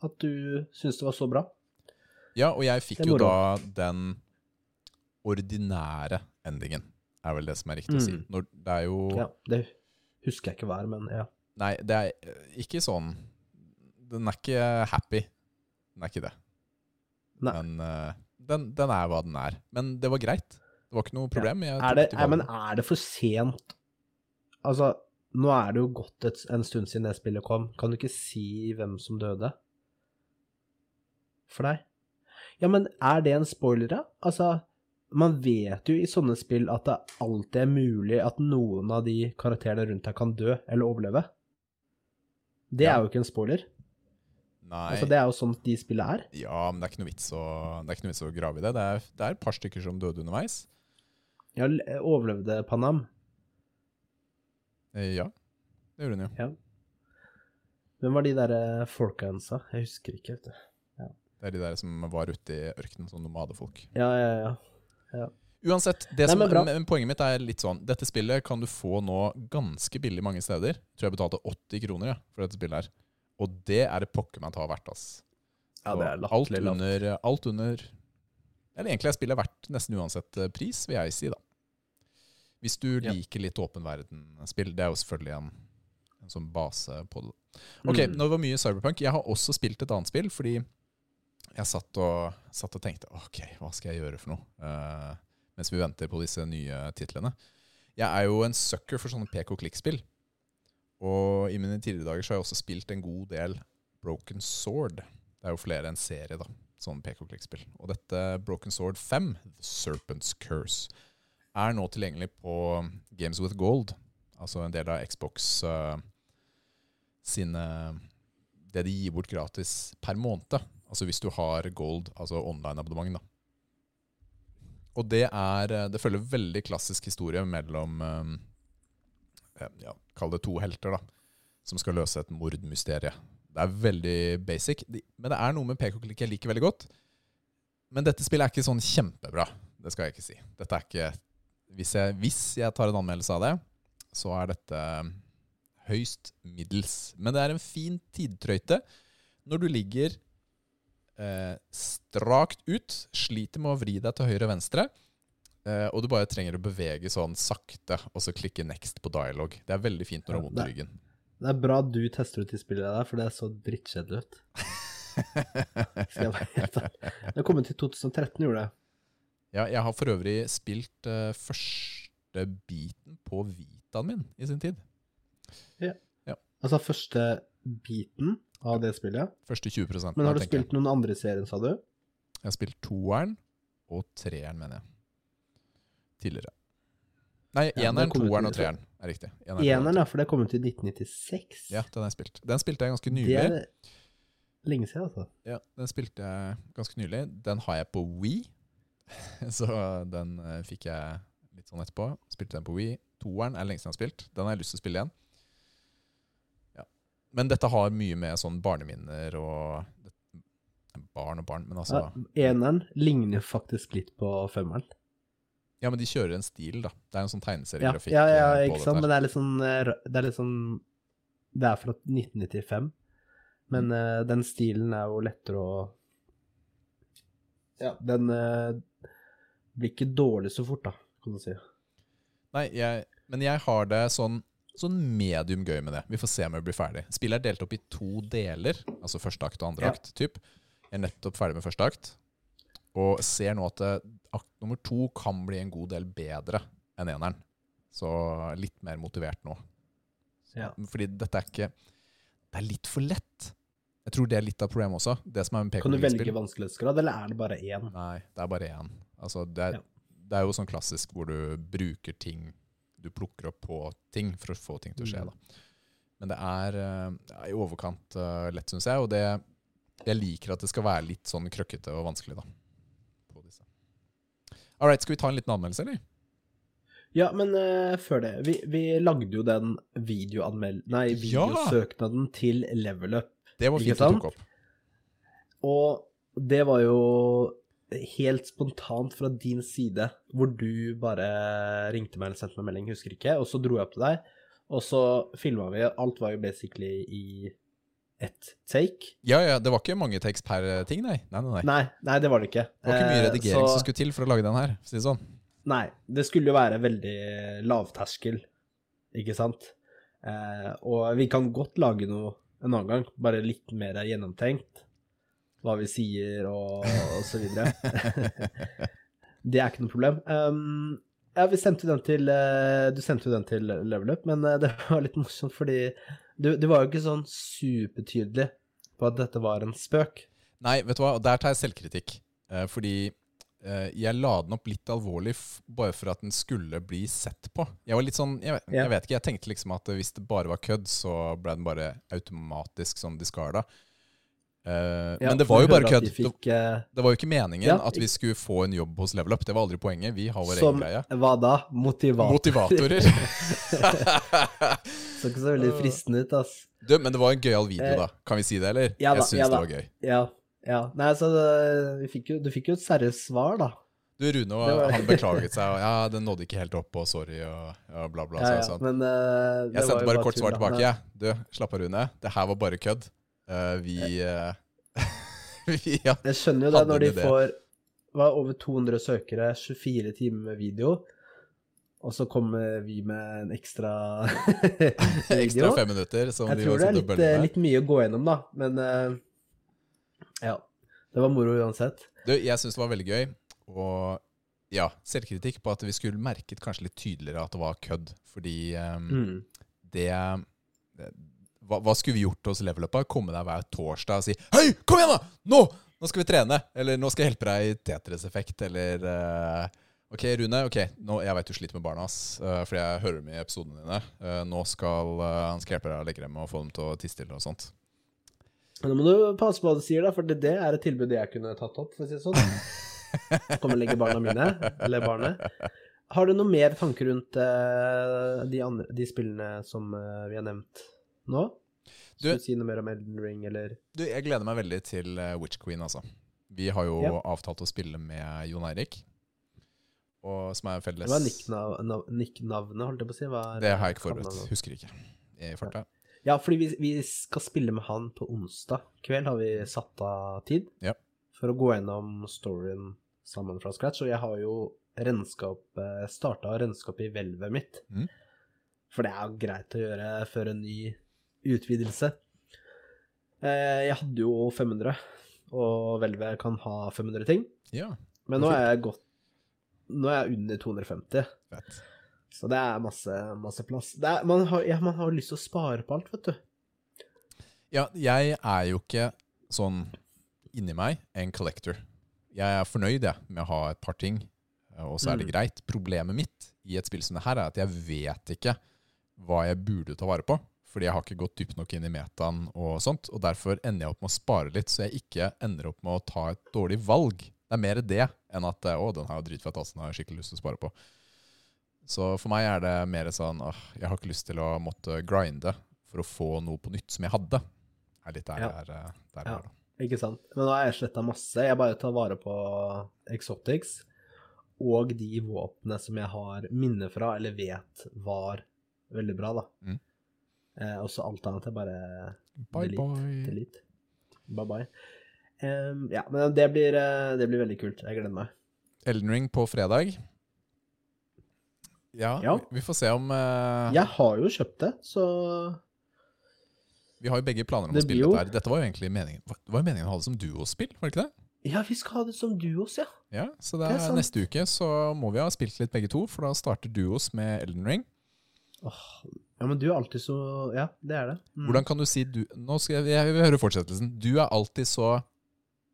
At du syns det var så bra. Ja, og jeg fikk jo da den ordinære endingen, er vel det som er riktig å si. Mm. Når det er jo Ja, det husker jeg ikke hva er, men ja. Nei, det er ikke sånn Den er ikke happy. Den er ikke det. Nei. Men uh, den, den er hva den er. Men det var greit. Det var ikke noe problem. Jeg Er det, er, men er det for sent Altså, nå er det jo gått et, en stund siden det spillet kom. Kan du ikke si hvem som døde? For deg? Ja, men er det en spoiler, da? Altså, man vet jo i sånne spill at det alltid er mulig at noen av de karakterene rundt deg kan dø eller overleve. Det Ja. er jo ikke en spoiler. Nei, Altså, det er jo sånn de spillet er. ja, men det er ikke noe vits å, det er ikke noe vits å grave i det. Det er, det er et par stykker som døde underveis. Jeg overlevde Panam. Eh, Ja, det gjorde hun jo. Ja. Hvem var de der eh, folka hennes, da? Jeg husker ikke, vet du. Det er de der som var ute i ørkenen som nomadefolk. Ja, ja, ja. Uansett, det Nei, som, men poenget mitt er litt sånn Dette spillet kan du få nå ganske billig mange steder. Jeg tror jeg betalte 80 kroner ja, for dette spillet her. Og det er det pokker meg ta verdt, ass. Ja, det er alt under, alt under Eller egentlig er spillet verdt nesten uansett eh, pris, vil jeg si, da. Hvis du Ja. liker litt åpen verden-spill. Det er jo selvfølgelig en, en sånn base på det. Ok, Mm. nå var mye Cyberpunk. Jeg har også spilt et annet spill, fordi jeg satt og, satt og tenkte OK, hva skal jeg gjøre for noe? Uh, mens vi venter på disse nye titlene. Jeg er jo en sucker for sånne pek-og-klikk-spill. Og i mine tidligere dager så har jeg også spilt en god del Broken Sword. Det er jo flere enn serie, da. Sånn pek-og-klikk-spill. Og dette Broken Sword 5, The Serpent's Curse, er nå tilgjengelig på Games with Gold. Altså en del av Xbox uh, sine Det de gir bort gratis per måned. Altså hvis du har Gold, altså online-abonnement, da. Og det er eh, Det følger veldig klassisk historie mellom eh, ja, Kall det to helter, da. Som skal løse et mordmysterie. Det er veldig basic. Men det er noe med pek-og-klikk jeg liker veldig godt. Men dette spillet er ikke sånn kjempebra. Det skal jeg ikke si. Dette er ikke Hvis jeg, hvis jeg tar en anmeldelse av det, så er dette høyst middels. Men det er en fin tidtrøyte når du ligger eh, strakt ut, sliter med å vri deg til høyre og venstre, eh, og du bare trenger å bevege sånn sakte, og så klikke next på dialog. Det er veldig fint når du har Ja, vondt i ryggen. Det er bra du tester ut de spillene der, for det er så drittkjedelig ut. Skal jeg være helt ærlig. Det kom til i 2013, gjorde det. Ja, jeg har for øvrig spilt uh, første biten på Vitaen min i sin tid. Ja. Altså første biten av det spillet. Første 20% Men har du jeg. spilt noen andre serier, sa du? Jeg har spilt toeren og treeren, mener jeg. Tidligere. Nei, eneren, toeren og treeren er riktig. Eneren, Eneren, ja, for det kom ut i 1996. Ja, den er spilt. Den spilte jeg ganske nylig. Det er lenge siden, altså. Ja, Den spilte jeg ganske nylig. Den har jeg på Wii, så den eh, fikk jeg litt sånn etterpå. Spilte den på Wii. Toeren er lenge siden jeg har spilt. Den har jeg lyst til å spille igjen. Ja. Men dette har mye med sånn barneminner og Barn og barn, men altså eneren ligner faktisk litt på femmeren. Ja, men de kjører en stil, da. Det er en sånn tegneseriegrafikk. ja, ja, ja, ikke sant, men det er litt sånn eh, Det er litt sånn Det er fra 1995, men eh, den stilen er jo lettere å Ja, den uh, blir ikke dårlig så fort, da, kan du si. Nei, jeg, men jeg har det sånn, sånn medium gøy med det. Vi får se om jeg blir ferdig. Spillet er delt opp i to deler, altså første akt og andre Ja. akt. Typ. Jeg er nettopp ferdig med første akt, og ser nå at eh, akt nummer to kan bli en god del bedre enn eneren. Så litt mer motivert nå. Ja. Fordi dette er ikke Det er litt for lett. Jeg tror det er litt av problemet også. Det som er med Kan du velge vanskelighetsgrad, eller er det bare én? Nei, det er bare én. Altså, det, er, Ja. det er jo sånn klassisk hvor du bruker ting Du plukker opp på ting for å få ting til å skje. Mm. Da. Men det er, eh, det er i overkant eh, lett, syns jeg. Og det, jeg liker at det skal være litt sånn krøkkete og vanskelig. da. All right, skal vi ta en liten anmeldelse, eller? Ja, men uh, før det Vi, vi lagde jo den videoanmeld... Nei, Ja! videosøknaden til Level Up. Det var fint du tok opp. Og det var jo helt spontant fra din side, hvor du bare ringte meg eller sendte meg melding, husker ikke, og så dro jeg opp til deg, og så filma vi. Alt var jo basically i ett take. Ja, ja, det var ikke mange takes per eh, ting, nei. Nei, nei, nei. Nei, nei, det var det ikke. Det var ikke mye Eh, redigering så- som skulle til for å lage den her. for å Si det sånn. Nei, det skulle jo være veldig lavterskel, ikke sant? Eh, og vi kan godt lage noe en annen gang, bare litt mer gjennomtenkt. Hva vi sier og, og så videre. Det er ikke noe problem. Um, ja, vi sendte den til eh, Du sendte jo den til Level Up, men eh, det var litt morsomt fordi du, du var jo ikke sånn supertydelig på at dette var en spøk. Nei, vet du hva, og der tar jeg selvkritikk. Eh, fordi eh, jeg la den opp litt alvorlig bare for at den skulle bli sett på. Jeg var litt sånn, jeg, vet- jeg vet ikke, jeg tenkte liksom at hvis det bare var kødd, så ble den bare automatisk sånn discarda. Eh, Ja, men det var jo bare kødd. de Fikk, eh, Det var jo ikke meningen Ja, at vi skulle få en jobb hos Level Up. Det var aldri poenget. Vi har vår egen greie. Som hva da? Motivator. Motivatorer. Så ikke så veldig fristende ut, ass. du, men det var en gøyal video, Eh, da. Kan vi si det, eller? ja da, jeg syns ja det var gøy. Ja. ja. Nei, så det- vi fikk jo, du fikk jo et seriøst svar, da. Du, Rune var- han beklaget seg, og ja, den nådde ikke helt opp, og sorry, og og bla, bla. Ja, ja. jeg Men uh, Jeg sendte bare kort svar tilbake. jeg. Ja. Du, slapp av, Rune. Det her var bare kødd. Uh, vi uh, Vi ja. Jeg skjønner jo det når de får var over 200 søkere, 24 timer med video, og så kommer vi med en ekstra video. Ekstra fem minutter. Som Jeg tror det er litt, eh, litt mye å gå gjennom, da, men uh, ja. Det var moro uansett. Du, jeg syns det var veldig gøy. Og ja, selvkritikk på at vi skulle merket kanskje litt tydeligere at det var kødd. Fordi um, Mm. det det- hva, hva skulle vi gjort hos Level Up? Komme der hver torsdag og si Hei, kom igjen, da! Nå! Nå skal vi trene! Eller nå skal jeg hjelpe deg i Tetris-effekt, eller eh, Ok, Rune. ok, nå, Jeg vet du sliter med barna, ass, uh, fordi jeg hører dem i episodene dine. Uh, nå skal uh, han skal hjelpe deg å legge dem og få dem til å tisse til og sånt. Nå må du passe på hva du sier, da, for det, det er et tilbud jeg kunne tatt opp, for å si det sånn. Komme og legge barna mine, eller barnet. Har du noe mer tanker rundt de, andre, de spillene som vi har nevnt nå? Du- Skal du si noe mer om Elden Ring, eller Du, Jeg gleder meg veldig til Witch Queen, altså. Vi har jo Ja. avtalt å spille med Jon Eirik. Og som er felles Hva er nikknavnet, holdt jeg på å si? Er Det har jeg ikke forberedt. Husker ikke. I farta. Ja, fordi vi, vi skal spille med han på onsdag kveld, har vi satt av tid. Ja. For å gå gjennom storyen sammen fra scratch. Og jeg har jo regnskap Starta regnskapet i hvelvet mitt. Mm. For det er jo greit å gjøre før en ny utvidelse. Eh, Jeg hadde jo 500, og hvelvet kan ha 500 ting. Ja, Men nå er jeg godt Nå er jeg under 250. fett. Så det er masse, masse plass. Det er, man, har, ja, man har lyst til å spare på alt, vet du. Ja, jeg er jo ikke sånn inni meg en collector. Jeg er fornøyd jeg, med å ha et par ting, og så er det Mm. greit. Problemet mitt i et spill som det her er at jeg vet ikke hva jeg burde ta vare på. Fordi jeg har ikke gått dypt nok inn i metaen og sånt. Og derfor ender jeg opp med å spare litt, så jeg ikke ender opp med å ta et dårlig valg. Det er mer det enn at å, den her er dritfett, altså, den har jeg skikkelig lyst til å spare på. Så for meg er det mer sånn åh, jeg har ikke lyst til å måtte grinde for å få noe på nytt som jeg hadde. Er litt der Ja. eh, der Ja. er da. Ikke sant? Men nå har jeg sletta masse. Jeg bare tar vare på exotics og de våpnene som jeg har minne fra, eller vet var veldig bra, da. Mm. Eh, og så alt annet er bare Bye delete. bye. delete. Bye bye. Em, ja, men det blir, eh, det blir veldig kult. Jeg gleder meg. Elden Ring på fredag. Ja, Ja. Vi, vi får se om uh... Jeg har jo kjøpt det, så Vi har jo begge planer om Det å spille jo- dette her. Dette var jo egentlig meningen Det var jo meningen å ha det som duospill, var det ikke det? Ja, vi skal ha det som duos, ja. Ja, så det Det er, er neste uke så må vi ha spilt litt begge to, for da starter duos med Elden Ring. Åh, ja, men du er alltid så Ja, det er det. Mm. Hvordan kan du si du Nå skal jeg, jeg vil høre fortsettelsen. Du er alltid så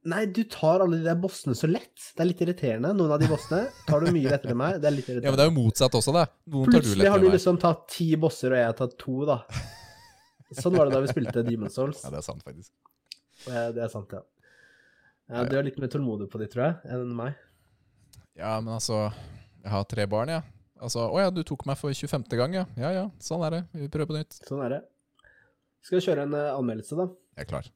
Nei, du tar alle de der bossene så lett. Det er litt irriterende. Noen av de bossene tar du mye lettere enn meg. Det er litt irriterende. Ja, men det er jo motsatt også, det. Noen tar du Plutselig har du liksom tatt ti bosser, og jeg har tatt to, da. Sånn var det da vi spilte Demon Souls. Ja, det er sant, faktisk. Det er sant, ja. ja Ja, du er litt mer tålmodig på de, tror jeg, enn meg. Ja, men altså Jeg har tre barn, jeg. Ja. Altså, Å ja, du tok meg for 25. gang, ja. Ja ja, sånn er det. Vi prøver på nytt. Sånn er det. Skal vi kjøre en eh, anmeldelse, da? Jeg er klar.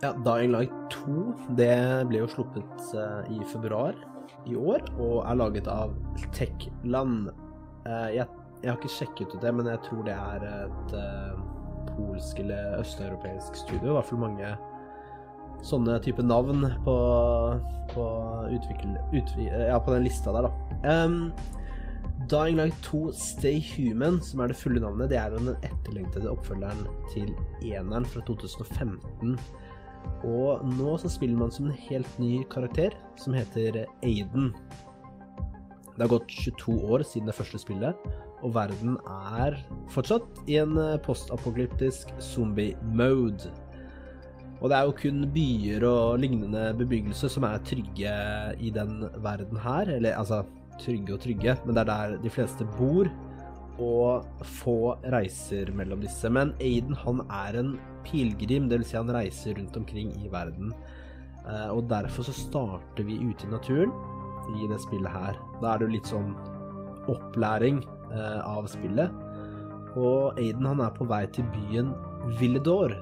Ja, Dying Light 2 det ble jo sluppet eh, i februar i år, og er laget av Techland. Eh, jeg, jeg har ikke sjekket ut det, men jeg tror det er et eh, polsk eller østeuropeisk studio. I hvert fall mange sånne type navn på, på, utvikle, utvi, ja, på den lista der, da. Um, Dying Light 2 Stay Human, som er det fulle navnet, det er den etterlengtede oppfølgeren til eneren fra 2015. Og nå så spiller man som en helt ny karakter, som heter Aiden. Det har gått 22 år siden det første spillet, og verden er fortsatt i en postapokalyptisk zombie-mode. Og det er jo kun byer og lignende bebyggelse som er trygge i den verden her. Eller altså trygge og trygge, men det er der de fleste bor. Og få reiser mellom disse. Men Aiden han er en pilegrim, dvs. Si han reiser rundt omkring i verden. Eh, og derfor så starter vi ute i naturen i det spillet her. Da er det jo litt sånn opplæring eh, av spillet. Og Aiden han er på vei til byen Villedor,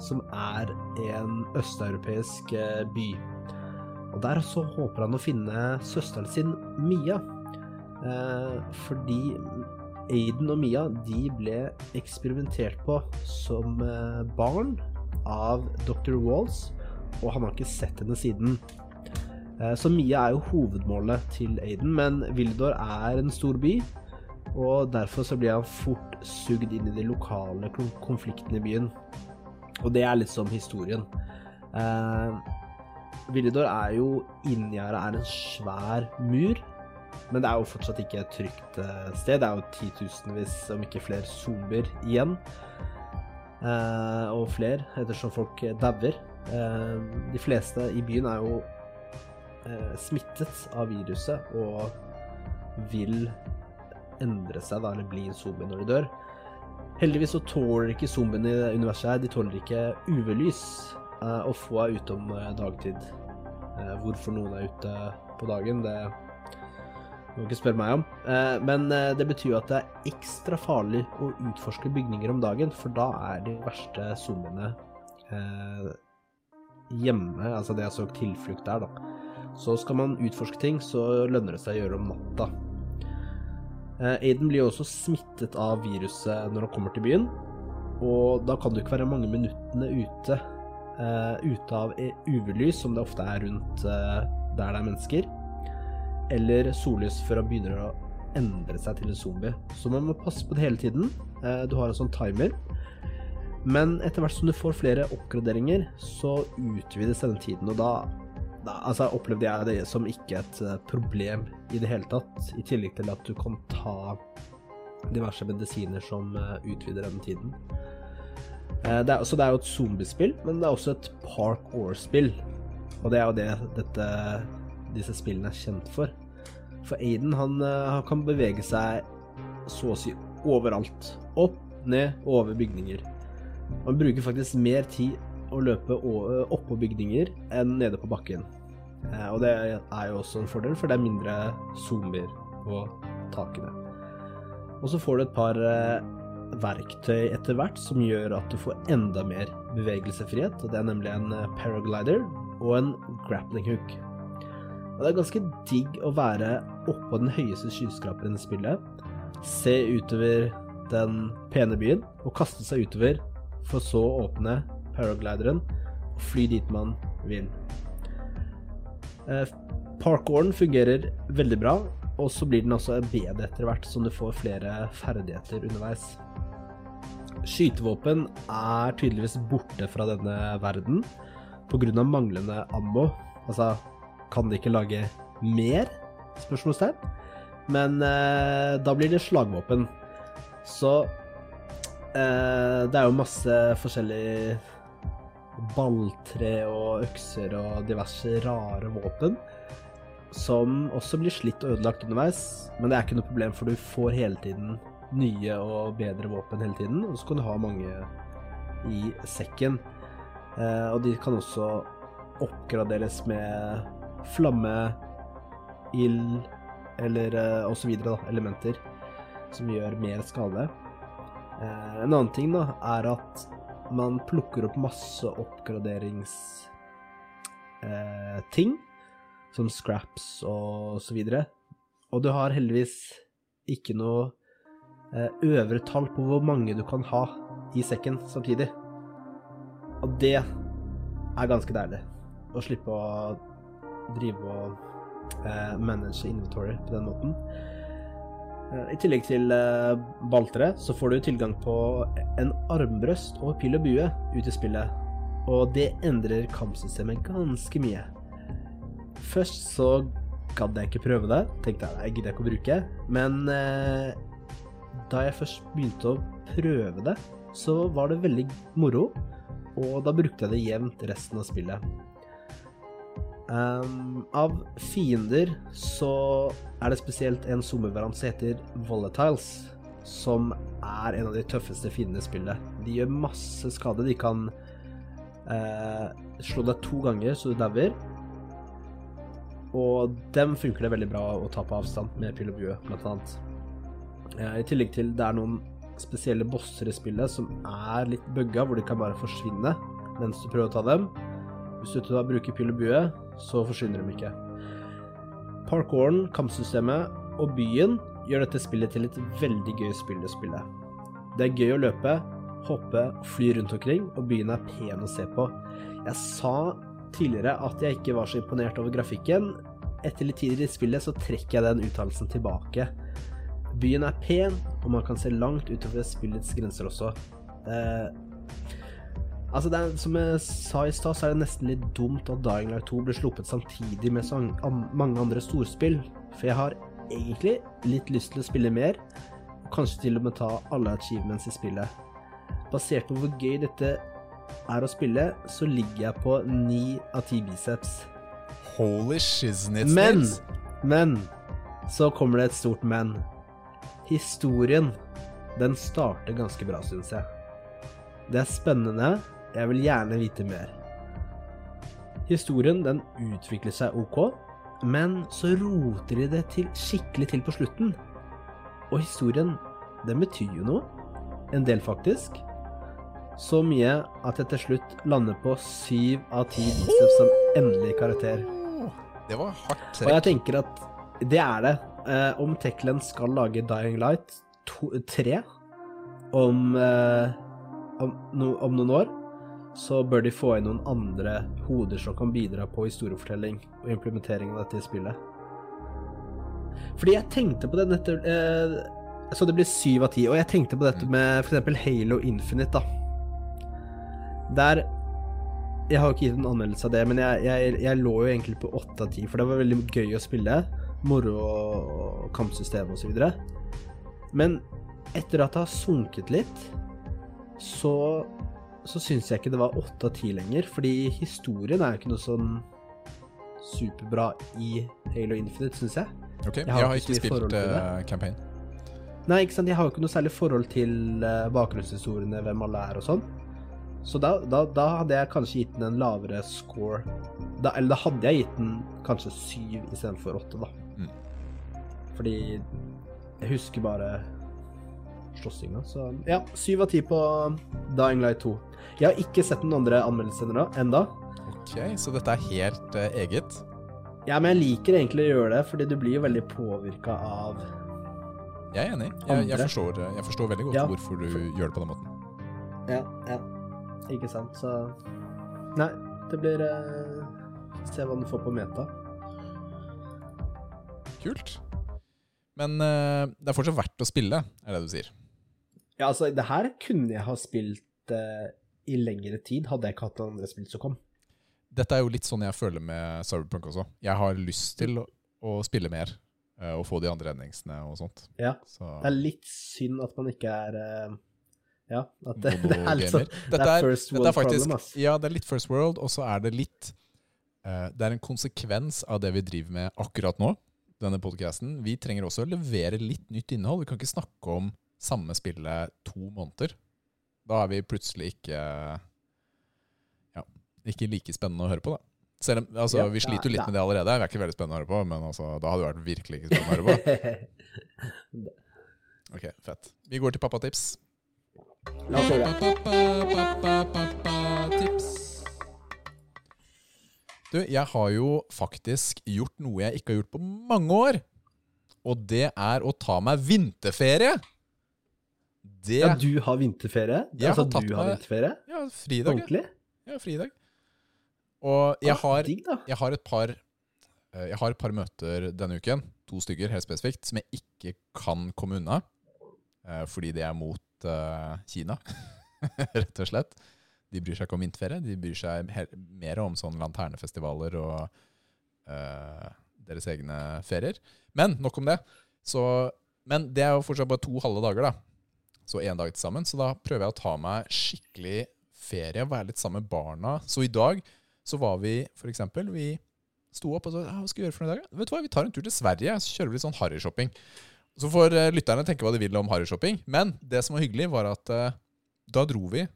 som er en østeuropeisk eh, by. Og der så håper han å finne søsteren sin Mia. Eh, fordi Aiden og Mia de ble eksperimentert på som eh, barn av Dr. Walls, og han har ikke sett henne siden. Eh, så Mia er jo hovedmålet til Aiden, men Vildor er en stor by, og derfor så blir han fort sugd inn i de lokale konfliktene i byen. Og det er litt som historien. Eh, Villedor er jo Inngjerdet er en svær mur, men det er jo fortsatt ikke et trygt eh, sted. Det er jo titusenvis, om ikke flere, zombier igjen. Eh, og flere, ettersom folk dauer. Eh, de fleste i byen er jo smittet av viruset og vil endre seg, da, eller bli en zombie når de dør. Heldigvis så tåler ikke zombiene i universet her, de tåler ikke UV-lys. Og få er ute om dagtid. Hvorfor noen er ute på dagen, det må ikke spørre meg om. men det betyr jo at det er ekstra farlig å utforske bygninger om dagen, for da er de verste zombiene hjemme. Altså det jeg så tilflukt der, da. Så skal man utforske ting, så lønner det seg å gjøre om natta. Aiden blir jo også smittet av viruset når han kommer til byen, og da kan du ikke være mange minuttene ute ute av UV-lys, som det ofte er rundt der det er mennesker, eller sollys før han begynner å endre seg til en zombie. Så man må passe på det hele tiden. Uh, du har en sånn timer. Men etter hvert som du får flere oppgraderinger, så utvides denne tiden, og da da, altså, opplevde jeg det som ikke et uh, problem i det hele tatt. I tillegg til at du kan ta diverse medisiner som uh, utvider denne tiden. Det er, så det er jo et zombiespill, men det er også et Park Or-spill. Og det er jo det dette, disse spillene er kjent for. For Aiden han, han kan bevege seg så å si overalt. Opp, ned, og over bygninger. Han bruker faktisk mer tid å løpe oppå bygninger enn nede på bakken. Eh, og det er jo også en fordel, for det er mindre zoomer på takene. Og så får du et par eh, verktøy etter hvert som gjør at du får enda mer bevegelsesfrihet. Det er nemlig en eh, paraglider og en grappling hook. Og det er ganske digg å være oppå den høyeste skyskraperen i spillet, se utover den pene byen og kaste seg utover, for så å åpne paraglideren og fly dit man vil. Eh, parkouren fungerer veldig bra, og så blir den også bedre etter hvert som du får flere ferdigheter underveis. Skytevåpen er tydeligvis borte fra denne verden pga. manglende ammo. Altså, kan de ikke lage mer? Spørsmålstegn. Men eh, da blir det slagvåpen. Så eh, det er jo masse forskjellig balltre og økser og diverse rare våpen. Som også blir slitt og ødelagt underveis, men det er ikke noe problem, for du får hele tiden nye og bedre våpen hele tiden, og så kan du ha mange i sekken. Eh, og de kan også oppgraderes med flamme, ild eller eh, og så videre, da, elementer som gjør mer skade. Eh, en annen ting da, er at man plukker opp masse oppgraderingsting, eh, som scraps og så videre. Og du har heldigvis ikke noe eh, øvre tall på hvor mange du kan ha i sekken samtidig. Og det er ganske deilig. Å slippe å drive og eh, manage inventory på den måten. Eh, I tillegg til eh, baltere så får du tilgang på en armbrøst og pil og bue ut i spillet. Og det endrer kampsystemet ganske mye. Først så gadd jeg ikke prøve det. Tenkte jeg jeg gidder ikke å bruke. Men eh, da jeg først begynte å prøve det, så var det veldig moro. Og da brukte jeg det jevnt resten av spillet. Um, av fiender så er det spesielt en zoomervariant som heter Volatiles, som er en av de tøffeste fiendene i spillet. De gjør masse skade. De kan uh, slå deg to ganger så du dauer. Og dem funker det veldig bra å ta på avstand med pil og bue, blant annet. Uh, I tillegg til det er noen spesielle bosser i spillet som er litt bugga, hvor de kan bare forsvinne mens du prøver å ta dem. Hvis du da bruker pil og bue, så forsvinner de ikke. Parkouren, kampsystemet og byen gjør dette spillet til et veldig gøy spill å spille. Det er gøy å løpe, hoppe og fly rundt omkring, og byen er pen å se på. Jeg sa tidligere at jeg ikke var så imponert over grafikken. Etter litt tid i spillet så trekker jeg den uttalelsen tilbake. Byen er pen, og man kan se langt utover spillets grenser også. Eh, altså det er, Som jeg sa i stad, så er det nesten litt dumt at Dying Light 2 ble sluppet samtidig med så mange andre storspill. For jeg har egentlig litt lyst til å spille mer, og kanskje til og med ta alle achievements i spillet. Basert på hvor gøy dette er å spille, så ligger jeg på ni av ti biceps. Holy shiznits. Men, men så kommer det et stort men. Historien, den starter ganske bra, syns jeg. Det er spennende. Jeg vil gjerne vite mer. Historien, den utvikler seg ok, men så roter de det til, skikkelig til på slutten. Og historien, den betyr jo noe. En del, faktisk. Så mye at jeg til slutt lander på syv av ti biceps som endelig karakter. Det var hardt Og jeg tenker at det er det. Eh, om Techland skal lage Dying Light 3 om, eh, om, no, om noen år, så bør de få inn noen andre hoder som kan bidra på historiefortelling og implementering av dette i spillet. Fordi jeg tenkte på det dette eh, Så det blir syv av ti. Og jeg tenkte på dette med f.eks. Halo Infinite, da. Der Jeg har jo ikke gitt en anmeldelse av det, men jeg, jeg, jeg lå jo egentlig på åtte av ti, for det var veldig gøy å spille. Moro og kampsystem og så videre. Men etter at det har sunket litt, så så syns jeg ikke det var åtte av ti lenger, fordi historien er jo ikke noe sånn superbra i Halo Infinite, syns jeg. Ok, Jeg Jeg har har ikke ikke spilt uh, campaign. Nei, ikke sant, jeg har jo ikke noe særlig forhold til uh, bakgrunnshistoriene, hvem alle er og sånn. Så da, da, da hadde jeg kanskje gitt den en lavere score. Da, eller da hadde jeg gitt den kanskje syv istedenfor åtte, da. Mm. Fordi jeg husker bare slåssinga, så ja. Syv av ti på Dying Light 2. Jeg har ikke sett noen andre anmeldelser enda. Ok, Så dette er helt uh, eget? Ja, men jeg liker egentlig å gjøre det, fordi du blir jo veldig påvirka av Jeg er enig. Jeg, jeg, forstår, eh, jeg forstår veldig godt Ja. hvorfor du gjør det på den måten. Ja, ja. Ikke sant, så Nei, det blir uh, Se hva du får på meta. Kult. Men uh, det er fortsatt verdt å spille, er det du sier. Ja, altså, det her kunne jeg ha spilt uh, i lengre tid, hadde jeg ikke hatt andre spill som kom. Dette er jo litt sånn jeg føler med Cyberpunk også. Jeg har lyst til å, å spille mer uh, og få de andre endingsene og sånt. Ja. Så Det er litt synd at man ikke er uh, Ja, at det, det er litt sånn. Det Dette er first world er faktisk problem, ass. Ja, det er litt First World, og så er det litt Det er en konsekvens av det vi driver med akkurat nå, denne podcasten. Vi trenger også å levere litt nytt innhold. Vi kan ikke snakke om samme spillet to måneder. Da er vi plutselig ikke Ja, ikke like spennende å høre på, da. Selv om, altså, Ja, vi sliter jo litt litt med det allerede. Vi er ikke veldig spennende å høre på, men altså, da hadde det vært virkelig ikke spennende å høre på. Ok, fett. Vi går til pappatips. La oss gjøre det. Tips. Du, jeg har jo faktisk gjort noe jeg ikke har gjort på mange år. Og det er å ta meg vinterferie. Det Ja, du har vinterferie? Jeg har altså, har du har vinterferie? Ja, fridag. ja. Ordentlig? Ja, fridag. Og jeg Ah, har, jeg har et par eh, Jeg har et par møter denne uken, to stykker helt spesifikt, som jeg ikke kan komme unna. eh, Fordi det er mot eh, Kina, rett og slett. De bryr seg ikke om vinterferie, de bryr seg mer om sånne lanternefestivaler og uh, deres egne ferier. Men nok om det. Så, men det er jo fortsatt bare to halve dager, da. Så én dag til sammen. Så da prøver jeg å ta meg skikkelig ferie, være litt sammen med barna. Så i dag så var vi for eksempel, vi sto opp og så, hva skal vi gjøre for noe i dag? Vet du hva, vi tar en tur til Sverige, så kjører vi litt sånn harryshopping. Så får eh, lytterne tenke hva de vil om harryshopping. Men det som var hyggelig, var at uh, da dro vi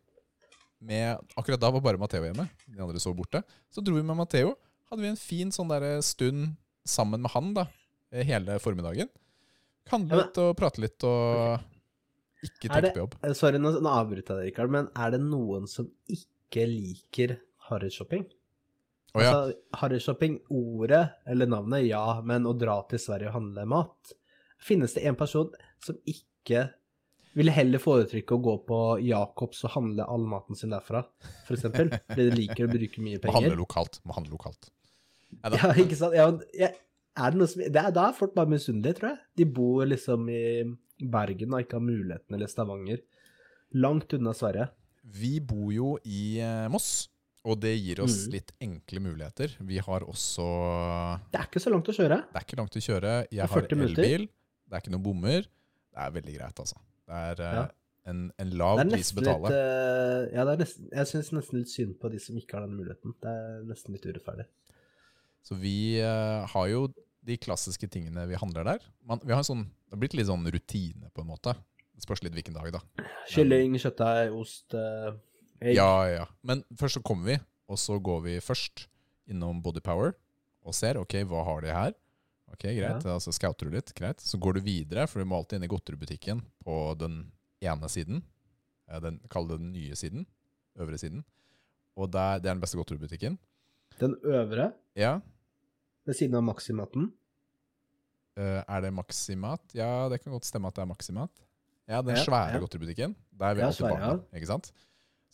med Akkurat da var bare Matheo hjemme. De andre så borte. Så dro vi med Matheo. Hadde vi en fin sånn der stund sammen med han da, eh, hele formiddagen. Handlet og prate litt og ikke tenk på jobb. Sorry, nå, nå avbryter jeg deg, Rikard, men er det noen som ikke liker harryshopping? Å ja. Altså, harryshopping, ordet eller navnet, ja, men å dra til Sverige og handle mat Finnes det en person som ikke ville heller foretrykke å gå på Jacobs og handle all maten sin derfra, for eksempel? Fordi de liker å bruke mye penger. Må handle lokalt. Må handle lokalt. Ja. Ja, ikke sant? Ja, er det noe som, det er, da er folk bare misunnelige, tror jeg. De bor liksom i Bergen og ikke har muligheten, eller Stavanger. Langt unna Sverige. Vi bor jo i eh, Moss, og det gir oss mm. litt enkle muligheter. Vi har også Det er ikke så langt å kjøre. Det er ikke langt å kjøre. Jeg har 40 minutter. elbil. Det er ikke noen bommer. Det er veldig greit, altså. Det er eh, Ja. en, en lav pris å betale. litt eh, Ja, det nesten, jeg syns nesten litt synd på de som ikke har den muligheten. Det er nesten litt urettferdig. Så vi har jo de klassiske tingene vi handler der. Man, vi har en sånn, det har blitt litt sånn rutine, på en måte. Det spørs litt hvilken dag, da. Kylling, kjøttdeig, ost, eh, egg. Ja, ja. Men først så kommer vi, og så går vi først innom Body Power og ser ok, hva har de her. Ok, greit, altså scouter du litt, greit. Så går du videre, for du må alltid inn i godteributikken på den ene siden. Eh, Den, Kall det den nye siden. Øvre siden. Og der, det er den beste godteributikken. Den øvre, Ja. Ved siden av Maximaten. Uh, er det Maximat? Ja, det kan godt stemme at det er Maximat. Ja, den Ja, svære ja. godteributikken. Der er vi Ja, alltid svære, barna. Ikke sant?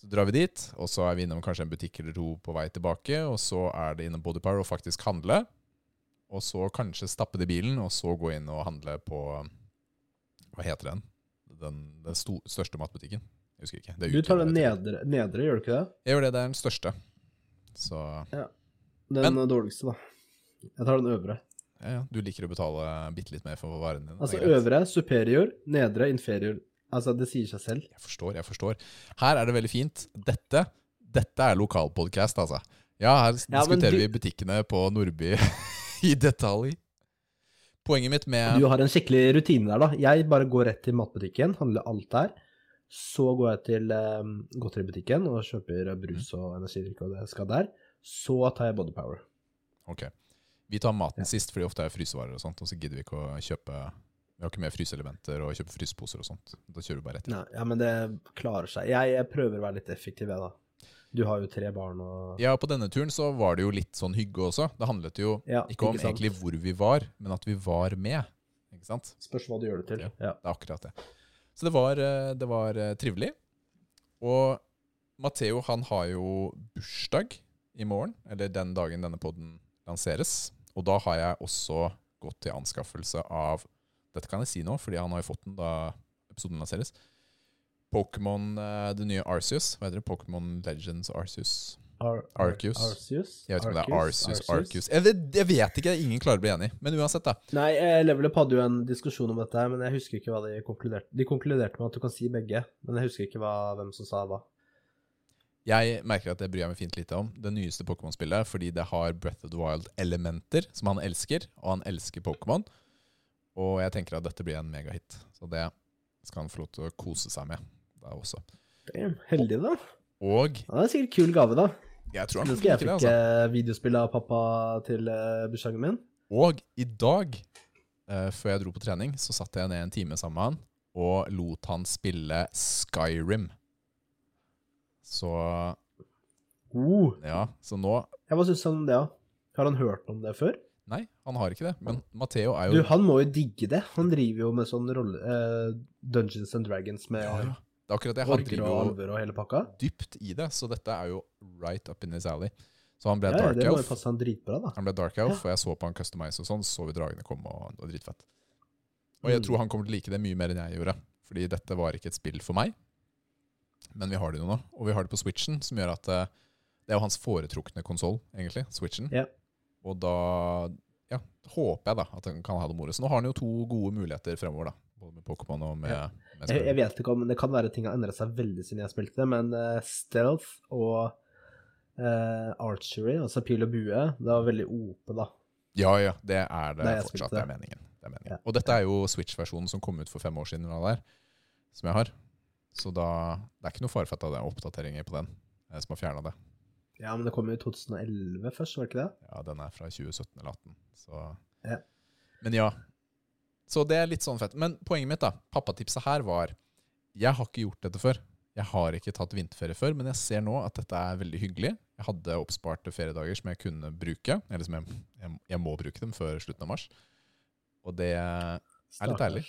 Så drar vi dit, og så er vi innom kanskje en butikk eller to på vei tilbake, og så er det innom Bodypower og faktisk handle. Og så kanskje stappe det i bilen, og så gå inn og handle på Hva heter den? Den, den sto, største matbutikken. Jeg husker ikke. Det er Du tar den nedre, nedre, gjør du ikke det? Jeg gjør det. Det er den største. Så Den dårligste, da. Jeg tar den øvre. ja, ja, du liker å betale bitte litt mer for varene dine. Altså øvre, superior, nedre, inferior. Altså, det sier seg selv. Jeg forstår, jeg forstår. Her er det veldig fint. Dette, dette er lokalpodcast, altså. Ja, her Ja, diskuterer du- vi butikkene på Nordby i detalj. Poenget mitt med Du har en skikkelig rutine der, da. Jeg bare går rett til matbutikken, handler alt der. Så går jeg til um, godteributikken og kjøper brus og energidrikk og det jeg skal der. Så tar jeg Body Power. Ok. Vi tar maten sist, fordi ofte er frysevarer og sånt, og så gidder vi ikke å kjøpe Vi har ikke med fryseelementer og kjøpe fryseposer og sånt. Da kjører vi bare rett inn. Nei, ja, men det klarer seg. Jeg, jeg prøver å være litt effektiv, jeg, da. Du har jo tre barn og Ja, på denne turen så var det jo litt sånn hygge også. Det handlet jo Ja, ikke om ikke egentlig hvor vi var, men at vi var med. Ikke sant? Spørs hva du gjør det til. Ja. Ja. Det er akkurat det. Så det var, eh, det var eh, trivelig. Og Matheo han har jo bursdag i morgen, eller den dagen denne podden lanseres. Og da har jeg også gått til anskaffelse av Dette kan jeg si nå, fordi han har jo fått den da episoden lanseres. Pokémon, eh, det nye Arceus. Hva heter det? Pokémon Legends Arceus. Ar Arceus. Arceus? Jeg vet ikke om det er Arceus, Arceus. Jeg vet, jeg vet ikke, ingen klarer å bli enig. Men uansett, da. Nei, eh, Level Up hadde jo en diskusjon om dette, her, men jeg husker ikke hva de konkluderte De konkluderte med at du kan si begge, men jeg husker ikke hva, hvem som sa hva. Jeg merker at det bryr jeg meg fint lite om. Det nyeste Pokémon-spillet, fordi det har Breath of the Wild-elementer som han elsker, og han elsker Pokémon. Og jeg tenker at dette blir en megahit. Så det skal han få lov til å kose seg med da også. Heldig, da. Og Ja, det er sikkert kul gave, da. jeg tror han kommer skal jeg fikk altså. eh, videospill av pappa til eh, bursdagen min. Og i dag, uh, før jeg dro på trening, så satt jeg ned en time sammen med han og lot han spille Skyrim. Så Uh, ja, så nå ja, hva syns han om det, da? Har han hørt om det før? Nei, han har ikke det. Men Matheo er Du, han må jo digge det. Han driver jo med sånn rolle... eh, Dungeons and Dragons med ja, ja. Det er akkurat det. Han driver og jo alver og hele pakka. dypt i det, så dette er jo right up in his alley. Så han ble Ja, ja, Dark jo Elf. passe han dritbra, da. Han ble Dark Elf, og jeg så på han customize og sånn, så vi dragene komme, og det var dritfett. Og jeg Mm. tror han kommer til å like det mye mer enn jeg gjorde, fordi dette var ikke et spill for meg. Men vi har det jo nå, og vi har det på Switchen, som gjør at eh, det er jo hans foretrukne konsoll, egentlig, Switchen. Ja. Og da ja, håper jeg da at han kan ha det moro. Så nå har han jo to gode muligheter fremover, da. Både med Pokémon og med, Ja. med Jeg, jeg vet ikke om Det kan være ting har endret seg veldig siden jeg spilte, men uh, stealth og uh, archery, altså pil og bue, det var veldig OP, da. Ja, ja, det er det jeg fortsatt. Det er meningen. Det er meningen. Og dette er jo Switch-versjonen som kom ut for fem år siden, eller der, er, som jeg har. Så da Det er ikke noe for at det er oppdateringer på den eh, som har fjerna det. Ja, men det kom jo i 2011 først, var det ikke det? Ja, den er fra 2017 eller 2018. Så Ja. Men ja. Så det er litt sånn fett. Men poenget mitt, da, pappatipset her var Jeg har ikke gjort dette før. Jeg har ikke tatt vinterferie før, men jeg ser nå at dette er veldig hyggelig. Jeg hadde oppsparte feriedager som jeg kunne bruke, eller som jeg, jeg, jeg må bruke dem før slutten av mars. Og det er litt deilig.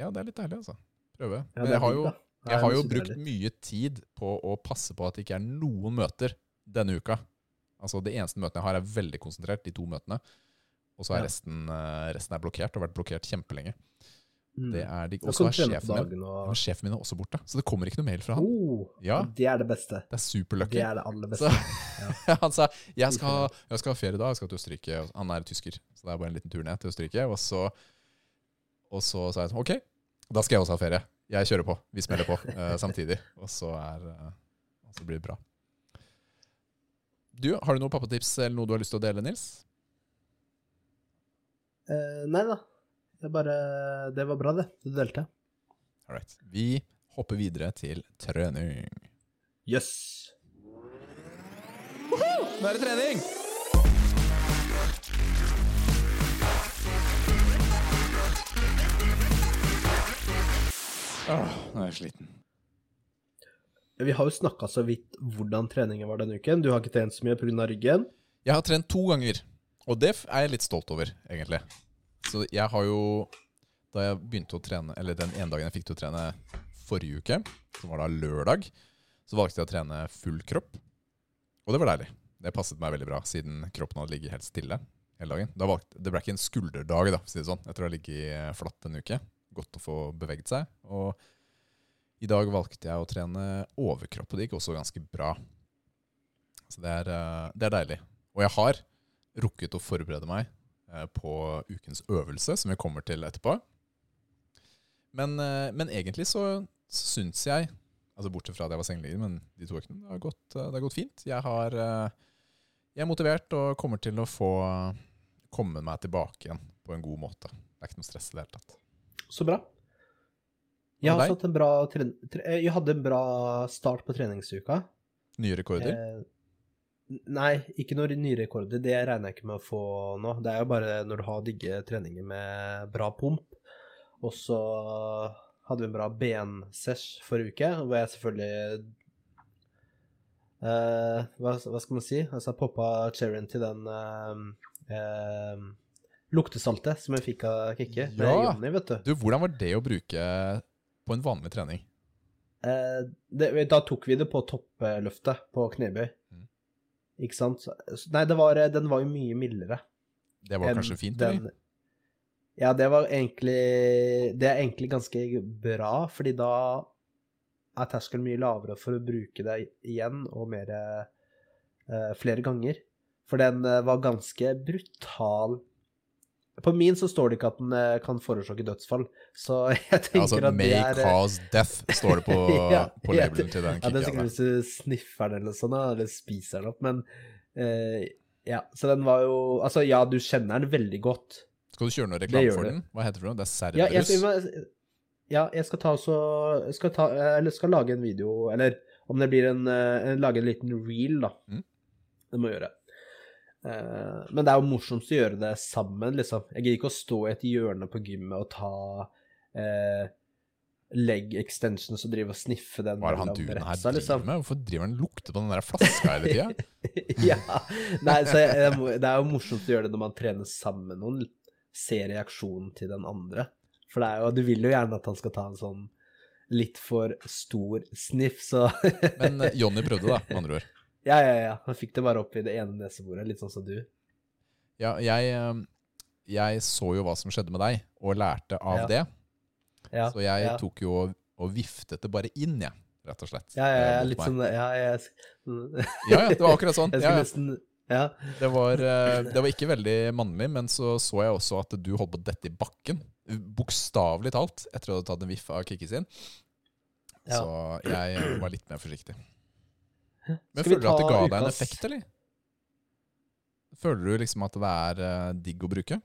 Ja, det er litt deilig, altså. Prøve. Ja, Men jeg har jo, jeg har jo brukt mye tid på å passe på at det ikke er noen møter denne uka. Altså Det eneste møtene jeg har, er veldig konsentrert, de to møtene. Og så er resten, eh, resten er blokkert, og har vært blokkert kjempelenge. Mm. Det er de, også Og så er sjefen min, og sjefen min er også borte, så det kommer ikke noe mail fra han. oh, Ja. Det er det beste. Det er superlucky. Det er det aller beste. Så han sa jeg skal, ha- jeg skal ha ferie da, jeg skal til Østerrike. Han er tysker, så det er bare en liten tur ned til Østerrike. Og så, og så sa jeg sånn, ok, da skal jeg også ha ferie. Jeg kjører på. Vi smeller på uh, samtidig. Og så, er, uh, og så blir det bra. Du, Har du noen pappatips eller noe du har lyst til å dele, Nils? Uh, nei da. Det, bare, det var bra, det. Du delte. All right. Vi hopper videre til trening. Jøss. Nå er det trening! Åh, nå er jeg sliten. Vi har jo snakka så vidt hvordan treningen var denne uken. Du har ikke trent så mye pga. ryggen. Jeg har trent to ganger, og det er jeg litt stolt over, egentlig. Så jeg har jo Da jeg begynte å trene, eller den ene dagen jeg fikk til å trene forrige uke, som var da lørdag, så valgte jeg å trene full kropp. Og det var deilig. Det passet meg veldig bra, siden kroppen hadde ligget helt stille hele dagen. Da valgte, det ble ikke en skulderdag, da, for å si det sånn. Jeg tror jeg har ligget flatt en uke. Godt å få beveget seg. Og i dag valgte jeg å trene overkropp, og det gikk også ganske bra. Så det er, eh, det er deilig. Og jeg har rukket å forberede meg eh, på ukens øvelse, som vi kommer til etterpå. Men, eh, men egentlig så, syns jeg Altså Bortsett fra at jeg var sengeliggende, men de to øktene det det har gått fint. Jeg, har, jeg er motivert og kommer til å få komme meg tilbake igjen på en god måte. Det er ikke noe stress i det hele tatt. Så bra. Jeg, har også hatt en bra eh, jeg hadde en bra start på treningsuka. Nye rekorder. Eh, nei, ikke noen nye rekorder. Det regner jeg ikke med å få nå. Det er jo bare når du har digge treninger med bra pump. Og så hadde vi en bra bensesh forrige uke, hvor jeg selvfølgelig eh, hva, hva skal man si? Altså poppa cherryen til den eh, eh, luktesaltet som jeg fikk av Kikke Ja. Vet du. Du, hvordan var det å bruke på en vanlig trening? Eh, det, da tok vi det på toppløftet på knebøy. Mm. Ikke sant? Nei, det var, den var jo mye mildere. Det var kanskje fint, den- eller? Ja, det var egentlig Det er egentlig ganske bra, fordi da er terskelen mye lavere for å bruke det igjen og mer eh, flere ganger. For den eh, var ganske brutal. På min så står det ikke at den eh, kan forårsake dødsfall, så jeg tenker Altså, at det er May cause death, står det på, Ja, på labelen til den Ja, det er sikkert hvis du sniffer den eller sånn, eller spiser den opp, men eh, ja, så den var jo Altså, ja, du kjenner den veldig godt. Skal du kjøre noe reklame for den? Hva heter det? Det er Ja, jeg, skal- ja, jeg skal ta også skal ta, Eller skal lage en video, eller om det blir en, eh, lage en liten reel, da. Mm. Det må jeg gjøre. Eh, men det er jo morsomst å gjøre det sammen, liksom. Jeg gidder ikke å stå i et hjørne på gymmet og ta eh, leg extensions og drive og sniffe den Hva er han duen her driver liksom. med? Hvorfor driver han lukter på den der flaska hele tida? ja. Nei, så jeg, det er jo morsomt å gjøre det når man trener sammen med noen. Se reaksjonen til den andre. For det er jo, du vil jo gjerne at han skal ta en sånn litt for stor sniff, så Men Jonny Johnny prøvde, da, med andre ord. Ja, ja, ja. Han fikk det bare opp i det ene neseboret, litt sånn som du. Ja, jeg, eh, jeg så jo hva som skjedde med deg, og lærte av Ja. det. Ja, Så jeg ja. tok jo og, viftet det bare inn, jeg, rett og slett. Ja, ja, eh, ja, litt meg. sånn Ja, jeg, Ja, ja, det var akkurat sånn. jeg Ja, nesten Ja. Det, var, eh, det var ikke veldig mannlig, men så så jeg også at du holdt på å dette i bakken. Bokstavelig talt, etter å ha tatt en viff av Kikki sin. Ja. Så jeg eh, var litt mer forsiktig. Men føler du at det ga deg en effekt, eller? Føler du liksom at det er uh, digg å bruke?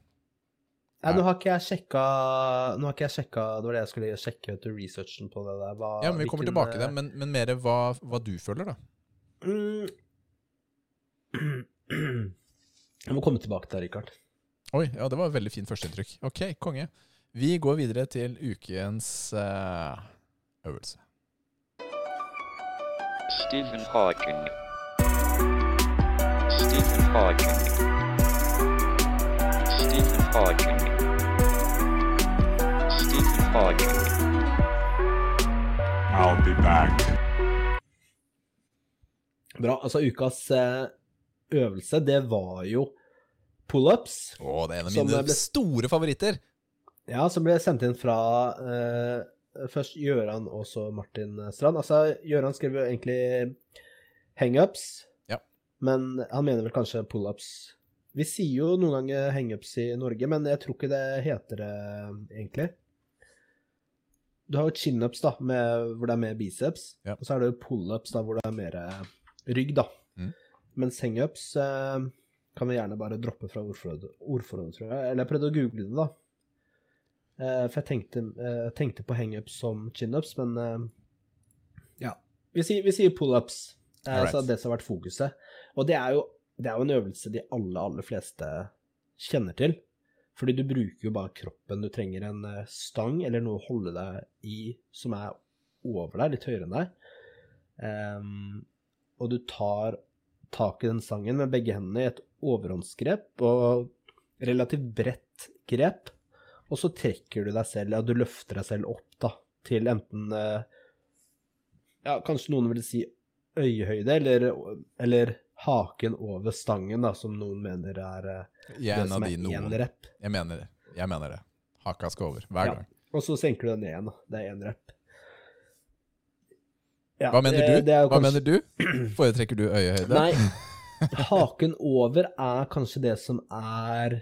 Nei, nå har ikke jeg sjekka Nå har ikke jeg sjekka Det var det jeg skulle sjekke ut researchen på det der. Hva, Ja, men Vi kommer hvilken, tilbake til eh, det, men, men mer hva, hva du føler, da. Mm. Jeg må komme tilbake til det, Rikard. Oi, ja, det var et veldig fint førsteinntrykk. Ok, konge. Vi går videre til ukens uh, øvelse. Stephen Hawking. Stephen Hawking. Stephen Hawking. Stephen Hawking. I'll be back. Bra. Altså, ukas eh, øvelse, det var jo pullups. Å, det er en av mine ble- store favoritter. Ja, som ble sendt inn fra eh, først Gjøran og så Martin Strand. Altså, Gjøran skrev jo egentlig hangups, Ja. men han mener vel kanskje pullups. Vi sier jo noen ganger hangups i Norge, men jeg tror ikke det heter det egentlig. Du har jo chinups, da, med, hvor det er mer biceps, Ja. og så er det jo pullups, da, hvor det er mer eh, rygg, da. Mm. Mens hangups eh, kan vi gjerne bare droppe fra ordforrådet, ordforrådet, tror jeg. Eller jeg prøvde å google det, da. Eh, for jeg tenkte, eh, tenkte på hangups som chinups, men eh, ja. Vi sier, vi sier pullups. er Alright. så det som har vært fokuset. Og det er, jo, det er jo en øvelse de aller, aller fleste kjenner til. Fordi du bruker jo bare kroppen. Du trenger en stang eller noe å holde deg i som er over deg, litt høyere enn deg. Um, og du tar tak i den stangen med begge hendene i et overhåndsgrep og relativt bredt grep. Og så trekker du deg selv, ja, du løfter deg selv opp da, til enten eh, Ja, kanskje noen vil si øyehøyde, eller, eller haken over stangen, da, som noen mener er eh, Jeg det som er én rep. Jeg mener det. Jeg mener det. Haka skal over hver Ja. gang. Og så senker du den ned igjen, da. Det er én rep. Ja, Hva mener du? Hva kanskje- mener du? Foretrekker du øyehøyde? Nei, haken over er kanskje det som er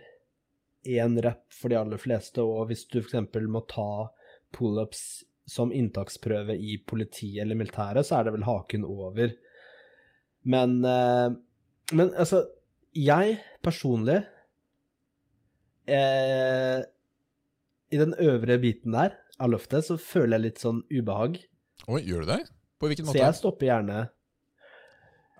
én rep for de aller fleste, og hvis du f.eks. må ta pullups som inntaksprøve i politiet eller militæret, så er det vel haken over. Men, eh, men altså, jeg personlig eh, I den øvre biten der av løftet så føler jeg litt sånn ubehag. Oi, gjør du det? På hvilken Så jeg stopper gjerne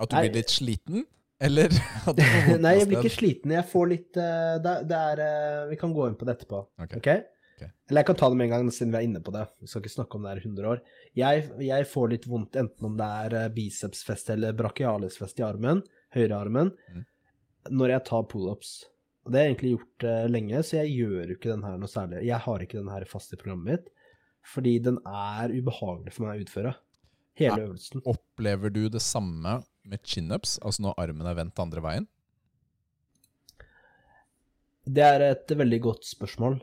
At du blir litt sliten? Eller Nei, jeg blir ikke sliten. Jeg får litt uh, det, det er uh, Vi kan gå inn på det etterpå. Okay. Okay? Ok. Eller jeg kan ta det med en gang, siden vi er inne på det. Vi skal ikke snakke om det her i 100 år. Jeg, jeg får litt vondt enten om det er eh, bicepsfest eller brachialisfest i armen, høyrearmen, Mm. når jeg tar pullups. Og det har jeg egentlig gjort uh, lenge, så jeg gjør jo ikke den her noe særlig. Jeg har ikke den her fast i programmet mitt, fordi den er ubehagelig for meg å utføre. Hele øvelsen. Opplever du det samme med chin-ups, altså når armen er vendt andre veien? Det er et veldig godt spørsmål,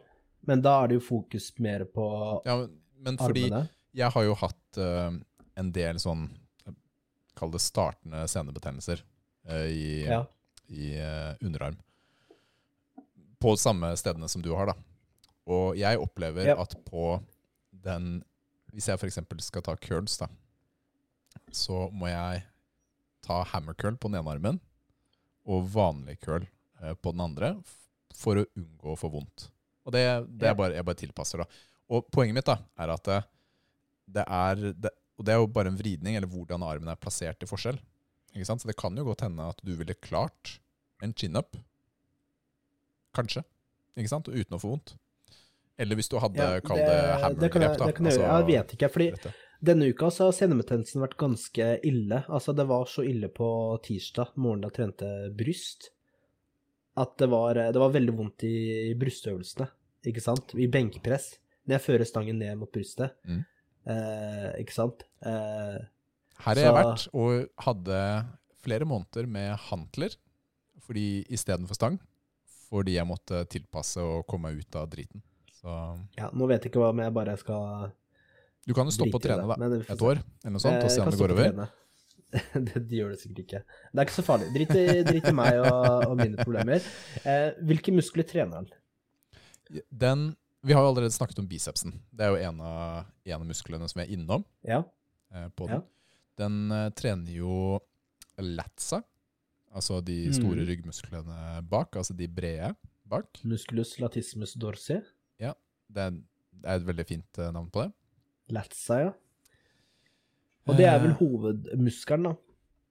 men da er det jo fokus mer på Ja, men fordi armene. jeg har jo hatt uh, en del sånn Kall det startende senebetennelser uh, i, Ja. i uh, underarm. På samme stedene som du har, da. Og jeg opplever Ja. at på den Hvis jeg f.eks. skal ta curls, da, så må jeg ta hammer curl på den ene armen og vanlig curl eh, på den andre for å unngå å få vondt. Og det, det er bare, jeg bare tilpasser, da. Og poenget mitt da, er at det, det er det, Og det er jo bare en vridning, eller hvordan armen er plassert til forskjell. Ikke sant? Så det kan jo godt hende at du ville klart en chin-up. Kanskje. Ikke sant? Uten å få vondt. Eller hvis du hadde Ja, kall det det grep. hammergrep, da. det kan jeg altså, Jeg vet ikke, fordi dette. Denne uka så har senebetennelsen vært ganske ille. Altså, det var så ille på tirsdag, morgen da jeg trente bryst, at det var, det var veldig vondt i brystøvelsene, ikke sant? I benkpress. Når jeg fører stangen ned mot brystet, Mm. eh, ikke sant? Eh, Her har jeg vært og hadde flere måneder med hantler fordi istedenfor stang. Fordi jeg måtte tilpasse og komme meg ut av driten. Så ja, nå vet jeg ikke om jeg bare skal du kan jo stoppe å trene da, et år, eller noe sånt, Eh, og se om det går over. det, de gjør det sikkert ikke. Det er ikke så farlig. Drit i, drit i meg og, og mine problemer. Eh, hvilke muskler trener han? Den, vi har jo allerede snakket om bicepsen. Det er jo en av, en av musklene som vi er innom Ja. eh, på Ja. den. Den eh, trener jo latsa, altså de store Mm. ryggmusklene bak, altså de brede bak. Musculus latissimus dorsi. Det er, det er et veldig fint eh, navn på det. Latsa, ja. Og det er vel Eh, hovedmuskelen, da.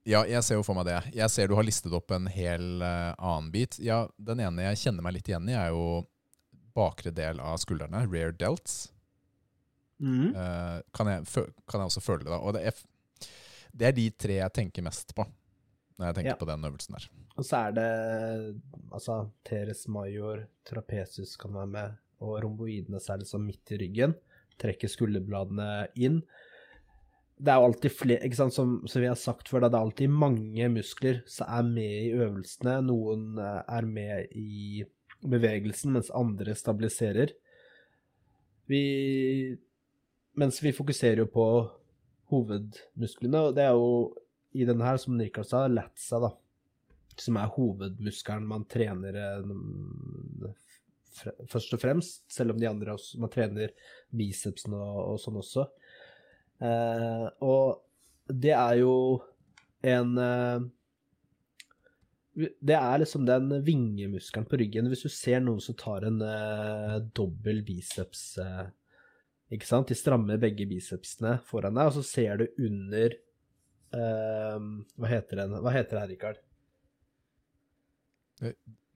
Ja, jeg ser jo for meg det. Jeg ser du har listet opp en hel uh, annen bit. Ja, Den ene jeg kjenner meg litt igjen i, er jo bakre del av skuldrene, rare delts. Mm. Uh, kan, jeg, kan jeg også føle det, da. Og det er, det er de tre jeg tenker mest på når jeg tenker Ja. på den øvelsen der. Og så er det altså teres major, trapesus kan være med, og romboidene så er liksom midt i ryggen. Trekker skulderbladene inn. Det er jo alltid flere, ikke sant, som, som vi har sagt før, det er alltid mange muskler som er med i øvelsene. Noen eh, er med i bevegelsen, mens andre stabiliserer. Vi Mens vi fokuserer jo på hovedmusklene, og det er jo i denne her, som Niklas sa, latsa, da som er hovedmuskelen man trener eh, først og fremst, selv om de andre også Man trener bicepsen og, og sånn også. Eh, og det er jo en eh, Det er liksom den vingemuskelen på ryggen. Hvis du ser noen som tar en eh, dobbel biceps eh, Ikke sant? De strammer begge bicepsene foran deg, og så ser du under eh, Hva heter den? Hva heter det her, Rikard?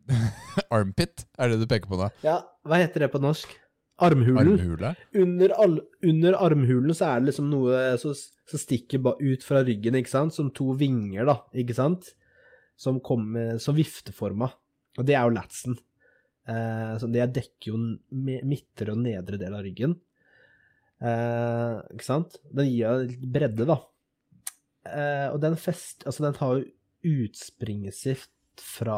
Armpit, er det du peker på da? Ja, hva heter det på norsk? Armhulen. Armhule? Under, al, under armhulen så er det liksom noe som stikker ut fra ryggen, ikke sant? Som to vinger, da, ikke sant? Som kommer som vifteforma. Og det er jo latsen. Eh, så det dekker jo midtre og nedre del av ryggen. Eh, ikke sant? Den gir jo litt bredde, da. Eh, og den fest... Altså, den har jo utspringet sitt fra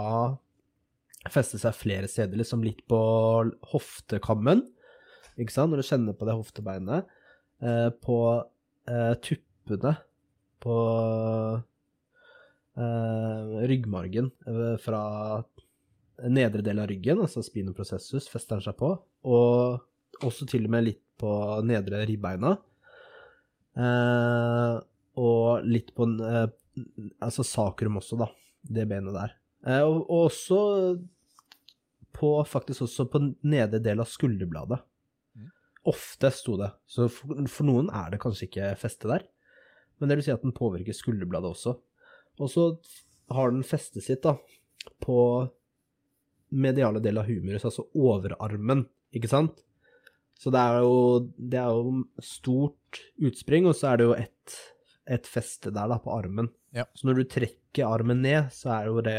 Feste seg flere steder, liksom litt på hoftekammen ikke sant, når du kjenner på det hoftebeinet, eh, på eh, tuppene på eh, ryggmargen eh, fra nedre del av ryggen, altså spinoprosessus, fester den seg på, og også til og med litt på nedre ribbeina, eh, og litt på eh, altså sakrum også, da, det benet der. Eh, og, og også på, faktisk også på nedre del av skulderbladet. Ofte sto det. Så for, for noen er det kanskje ikke feste der. Men det vil si at den påvirker skulderbladet også. Og så har den festet sitt da, på mediale del av humerus, altså overarmen, ikke sant? Så det er jo, det er jo stort utspring, og så er det jo et, et feste der da, på armen. Ja. Så når du trekker armen ned, så er jo det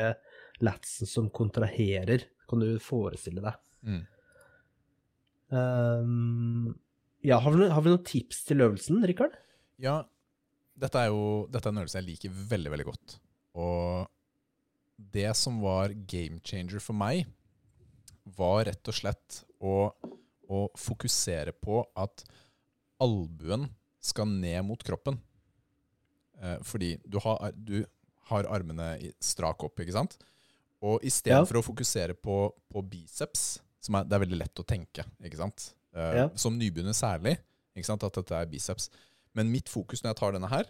latsen som kontraherer, kan du forestille deg. Mm. Um, ja, har vi, har vi noen tips til øvelsen, Rikard? Ja, dette er jo dette er en øvelse jeg liker veldig, veldig godt. Og det som var game changer for meg, var rett og slett å, å fokusere på at albuen skal ned mot kroppen. Eh, fordi du har, du har armene strak opp, ikke sant? Og istedenfor å fokusere på, på biceps, som er, det er veldig lett å tenke, ikke sant? Eh, Ja. Som nybegynner særlig, ikke sant? at dette er biceps. Men mitt fokus når jeg tar denne her,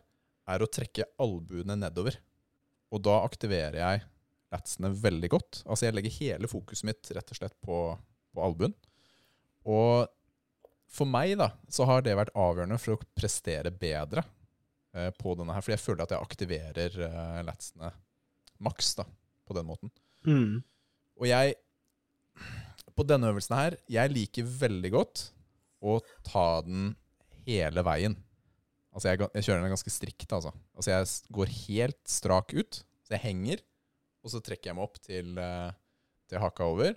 er å trekke albuene nedover. Og da aktiverer jeg latsene veldig godt. Altså jeg legger hele fokuset mitt rett og slett på, på albuen. Og for meg da, så har det vært avgjørende for å prestere bedre eh, på denne her. Fordi jeg føler at jeg aktiverer eh, latsene maks da, på den måten. Mm. Og jeg på denne øvelsen her, jeg liker veldig godt å ta den hele veien. Altså jeg, jeg kjører den ganske strikt, altså. Altså jeg går helt strak ut, så jeg henger, og så trekker jeg meg opp til, eh, til haka over,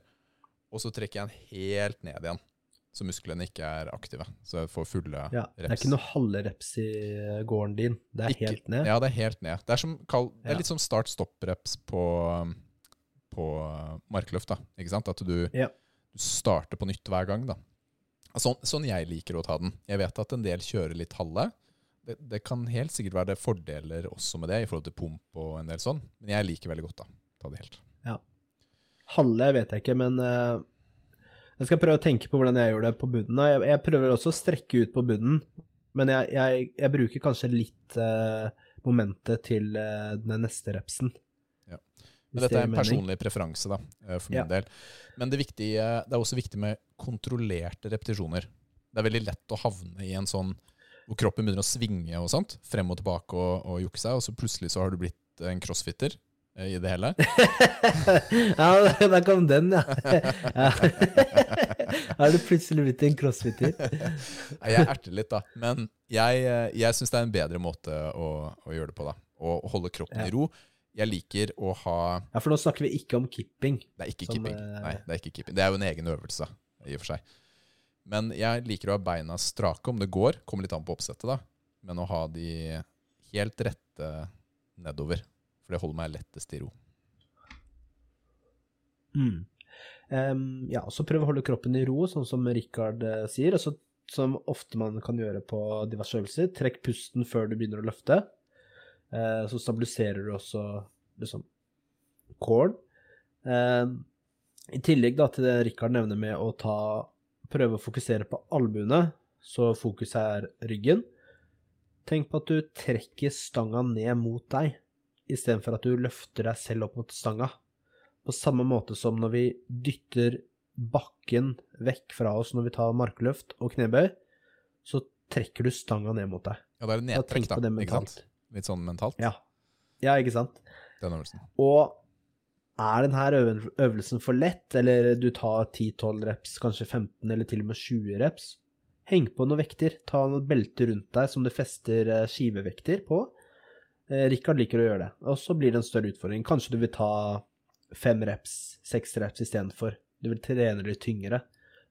og så trekker jeg den helt ned igjen, så musklene ikke er aktive, så jeg får fulle Ja, det er ikke noe halve reps i gården din. Det er Ikke- helt ned. Ja, det er helt ned. Det er, som, det er litt som start-stopp-reps på, um, på uh, markløft, da. Ikke sant? At du, Ja. du starter på nytt hver gang, da. Sånn, sånn jeg liker å ta den. Jeg vet at en del kjører litt halve. Det, det kan helt sikkert være fordeler også med det, i forhold til pump og en del sånn. Men jeg liker veldig godt da. Ta det helt. Halve vet jeg ikke, men uh, jeg skal prøve å tenke på hvordan jeg gjør det på bunnen. Jeg, jeg prøver også å strekke ut på bunnen, men jeg, jeg, jeg bruker kanskje litt uh, momentet til uh, den neste repsen. Men dette er en personlig preferanse, da, eh, for min Ja. del. Men det, viktige, det er også viktig med kontrollerte repetisjoner. Det er veldig lett å havne i en sånn hvor kroppen begynner å svinge og sånt, frem og tilbake og, og jukke seg, og så plutselig så har du blitt en crossfitter eh, i det hele. ja, der kom den, ja. ja. Har du plutselig blitt en crossfitter? Jeg erter litt, da. Men jeg, eh, jeg syns det er en bedre måte å, å gjøre det på. da. Å holde kroppen Ja. i ro. Jeg liker å ha Ja, for nå snakker vi ikke om kipping. Det er ikke Som, kipping. eh, Nei, det er ikke kipping. Det er jo en egen øvelse, i og for seg. Men jeg liker å ha beina strake om det går. Kommer litt an på oppsettet, da. Men å ha de helt rette nedover. For det holder meg lettest i ro. Mm. Um, ja, så prøv å holde kroppen i ro, sånn som Rikard eh, sier. Og så, som ofte man kan gjøre på diverse øvelser, trekk pusten før du begynner å løfte. Eh, så stabiliserer du også liksom kålen. I tillegg da til det Rikard nevner med å ta, prøve å fokusere på albuene, så fokuset er ryggen. Tenk på at du trekker stanga ned mot deg, istedenfor at du løfter deg selv opp mot stanga. På samme måte som når vi dytter bakken vekk fra oss når vi tar markløft og knebøy, så trekker du stanga ned mot deg. Ja, det er nedtrekk, da. Ikke sant? Litt sånn mentalt. Ja. ja, ikke sant? Den øvelsen. Og er denne øvelsen for lett, eller du tar 10-12 reps, kanskje 15 eller til og med 20 reps, heng på noen vekter. Ta noen belter rundt deg som du fester eh, skivevekter på. Eh, Rikard liker å gjøre det. Og så blir det en større utfordring. Kanskje du vil ta fem reps, seks reps istedenfor. Du vil trene litt tyngre.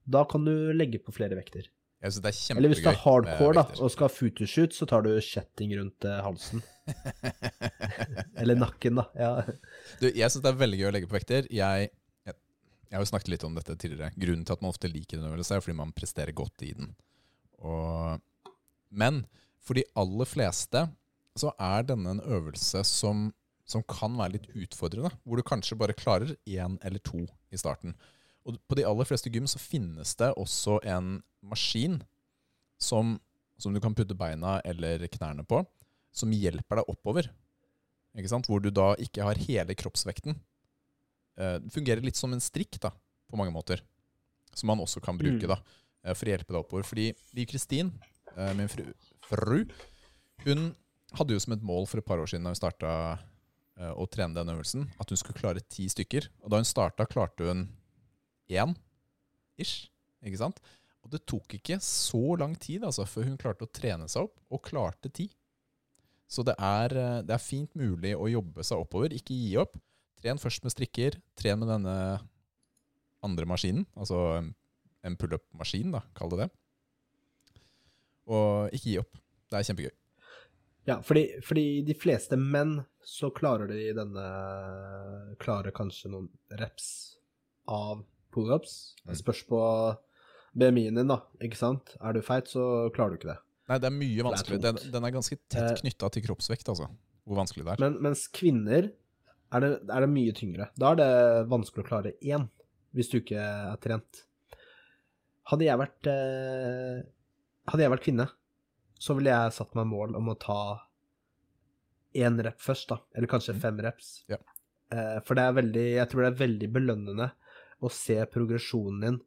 Da kan du legge på flere vekter. Jeg synes det er kjempegøy. Eller hvis du er hardcore da, og skal ha futushoot, så tar du kjetting rundt eh, halsen. Eller nakken, da. Ja. Du, jeg syns det er veldig gøy å legge på vekter. Jeg, jeg, jeg har jo snakket litt om dette tidligere. Grunnen til at man ofte liker en øvelse, er fordi man presterer godt i den. Og, men for de aller fleste så er denne en øvelse som, som kan være litt utfordrende. Hvor du kanskje bare klarer én eller to i starten. Og på de aller fleste gym så finnes det også en maskin som, som du kan putte beina eller knærne på, som hjelper deg oppover. Hvor du da ikke har hele kroppsvekten. Eh, Det fungerer litt som en strikk da, på mange måter. Som man også kan bruke Mm. da, eh, for å hjelpe deg oppover. Fordi Liv Kristin, eh, min fru, fru, hun hadde jo som et mål for et par år siden da hun starta å trene den øvelsen, at hun skulle klare ti stykker. Og da hun starta, klarte hun én ish. Ikke sant? Og det tok ikke så lang tid altså, før hun klarte å trene seg opp, og klarte ti. Så det er, eh, det er fint mulig å jobbe seg oppover, ikke gi opp. Tren først med strikker, tren med denne andre maskinen, altså en- pull-up-maskin, da, kall det det. Og ikke gi opp. Det er kjempegøy. Ja, fordi, fordi de fleste menn så klarer de denne Klarer kanskje noen reps av pullups. Det Mm. spørs på BMI-en din, da. Ikke sant? Er du feit, så klarer du ikke det. Nei, det er mye er vanskelig. Den, den er ganske tett Eh, knytta til kroppsvekt, altså. Hvor vanskelig det er. Men, mens kvinner er det, er det mye tyngre. Da er det vanskelig å klare én, hvis du ikke er trent. Hadde jeg vært eh, Hadde jeg vært kvinne, så ville jeg satt meg mål om å ta én rep først, da. Eller kanskje fem reps. Ja. Eh, for det er veldig Jeg tror det er veldig belønnende å se progresjonen din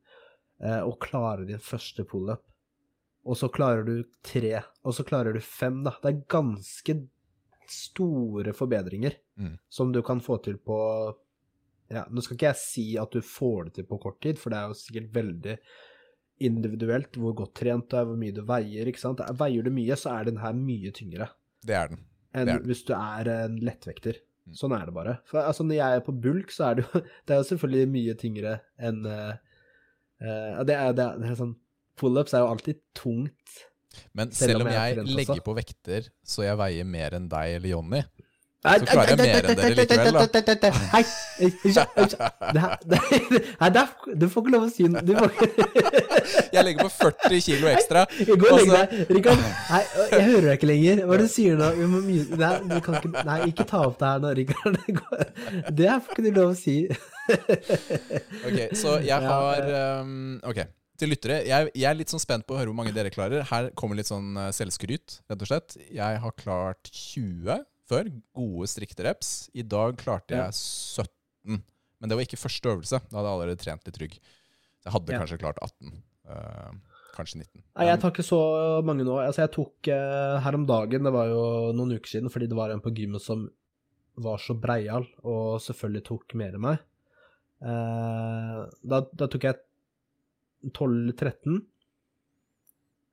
eh, og klare din første pullup. Og så klarer du tre, og så klarer du fem, da. Det er ganske store forbedringer Mm. som du kan få til på ja, Nå skal ikke jeg si at du får det til på kort tid, for det er jo sikkert veldig individuelt hvor godt trent du er, hvor mye du veier, ikke sant. Veier du mye, så er den her mye tyngre Det er den. enn Det er hvis du er en lettvekter. Mm. Sånn er det bare. For altså, når jeg er på bulk, så er det jo Det er jo selvfølgelig mye tyngre enn uh, uh, det, er, det, er, det er sånn Pullups er jo alltid tungt. Men Selv selv om jeg jeg også. legger på vekter så jeg veier mer enn deg eller Jonny, Så klarer jeg mer enn dere likevel, da. Hei! Nei, du får ikke lov å si noe. Jeg legger på 40 kilo ekstra. Gå og legg deg. Rikard, jeg hører deg ikke lenger. Hva er det du sier nå? Nei, ikke Nei, ikke ta opp det her nå, Rikard. Det får ikke du lov å si. Ok, så jeg har um, Ok, til lyttere. Jeg, jeg er litt sånn spent på å høre hvor mange dere klarer. Her kommer litt sånn eh, selvskryt, rett og slett. Jeg har klart 20 før. Gode strikte reps. I dag klarte jeg 17. Men det var ikke første øvelse. Da hadde jeg allerede trent litt rygg. Så jeg hadde Ja. kanskje klart 18. Uh, kanskje 19. Nei, jeg tar ikke så mange nå. Altså, jeg tok uh, her om dagen, det var jo noen uker siden, fordi det var en på gymmet som var så breial, og selvfølgelig tok mer enn meg. Uh, da, da tok jeg 12-13.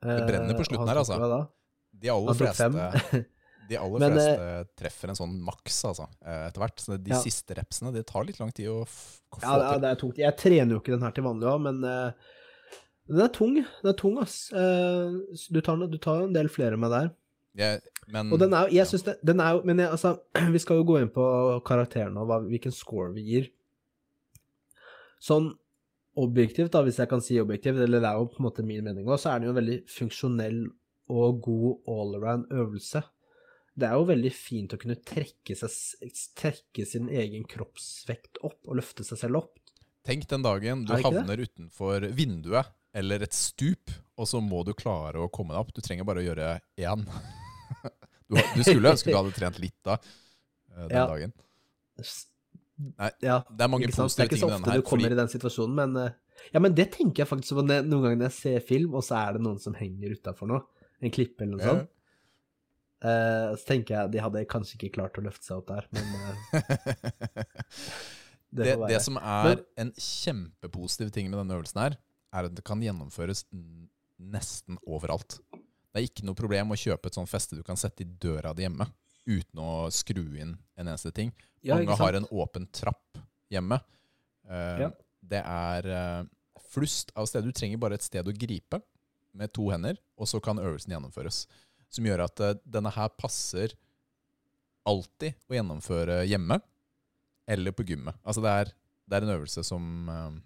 Det brenner på Eh, slutten her, altså. De aller fleste De aller Men, eh, fleste treffer en sånn maks, altså, eh, etter hvert. Så de Ja. siste repsene, det tar litt lang tid å få Ja, det er, det er tungt. Jeg trener jo ikke den her til vanlig òg, men uh, den er tung. Den er tung, ass. Uh, du, tar, du tar en del flere med der. Jeg, men Og den er Jeg ja. det Den er jo Men jeg, altså, vi skal jo gå inn på karakteren og hva, hvilken score vi gir. Sånn objektivt, da, hvis jeg kan si objektivt, eller det er jo på en måte min mening òg, så er den jo en veldig funksjonell og god all around øvelse. Det er jo veldig fint å kunne trekke, seg, trekke sin egen kroppsvekt opp og løfte seg selv opp. Tenk den dagen du havner det utenfor vinduet eller et stup, og så må du klare å komme deg opp. Du trenger bare å gjøre én. Du, du skulle ønske du hadde trent litt da, eh, den Ja. dagen. Nei, Ja, Det er mange ikke her. Det er ikke så ofte her. du kommer Fordi, i den situasjonen, men eh, Ja, men det tenker jeg faktisk på noen ganger når jeg ser film, og så er det noen som henger utafor noe. En klippe eller noe sånt. Eh, så tenker jeg de hadde kanskje ikke klart å løfte seg opp der, men uh, det, det, det som er en kjempepositiv ting med denne øvelsen her, er at det kan gjennomføres nesten overalt. Det er ikke noe problem å kjøpe et sånt feste du kan sette i døra di hjemme, uten å skru inn en eneste ting. Mange har en åpen trapp hjemme. Uh, Ja. Det er flust av steder. Du trenger bare et sted å gripe med to hender, og så kan øvelsen gjennomføres. Som gjør at eh, denne her passer alltid å gjennomføre hjemme eller på gymmet. Altså det er, det er en øvelse som eh,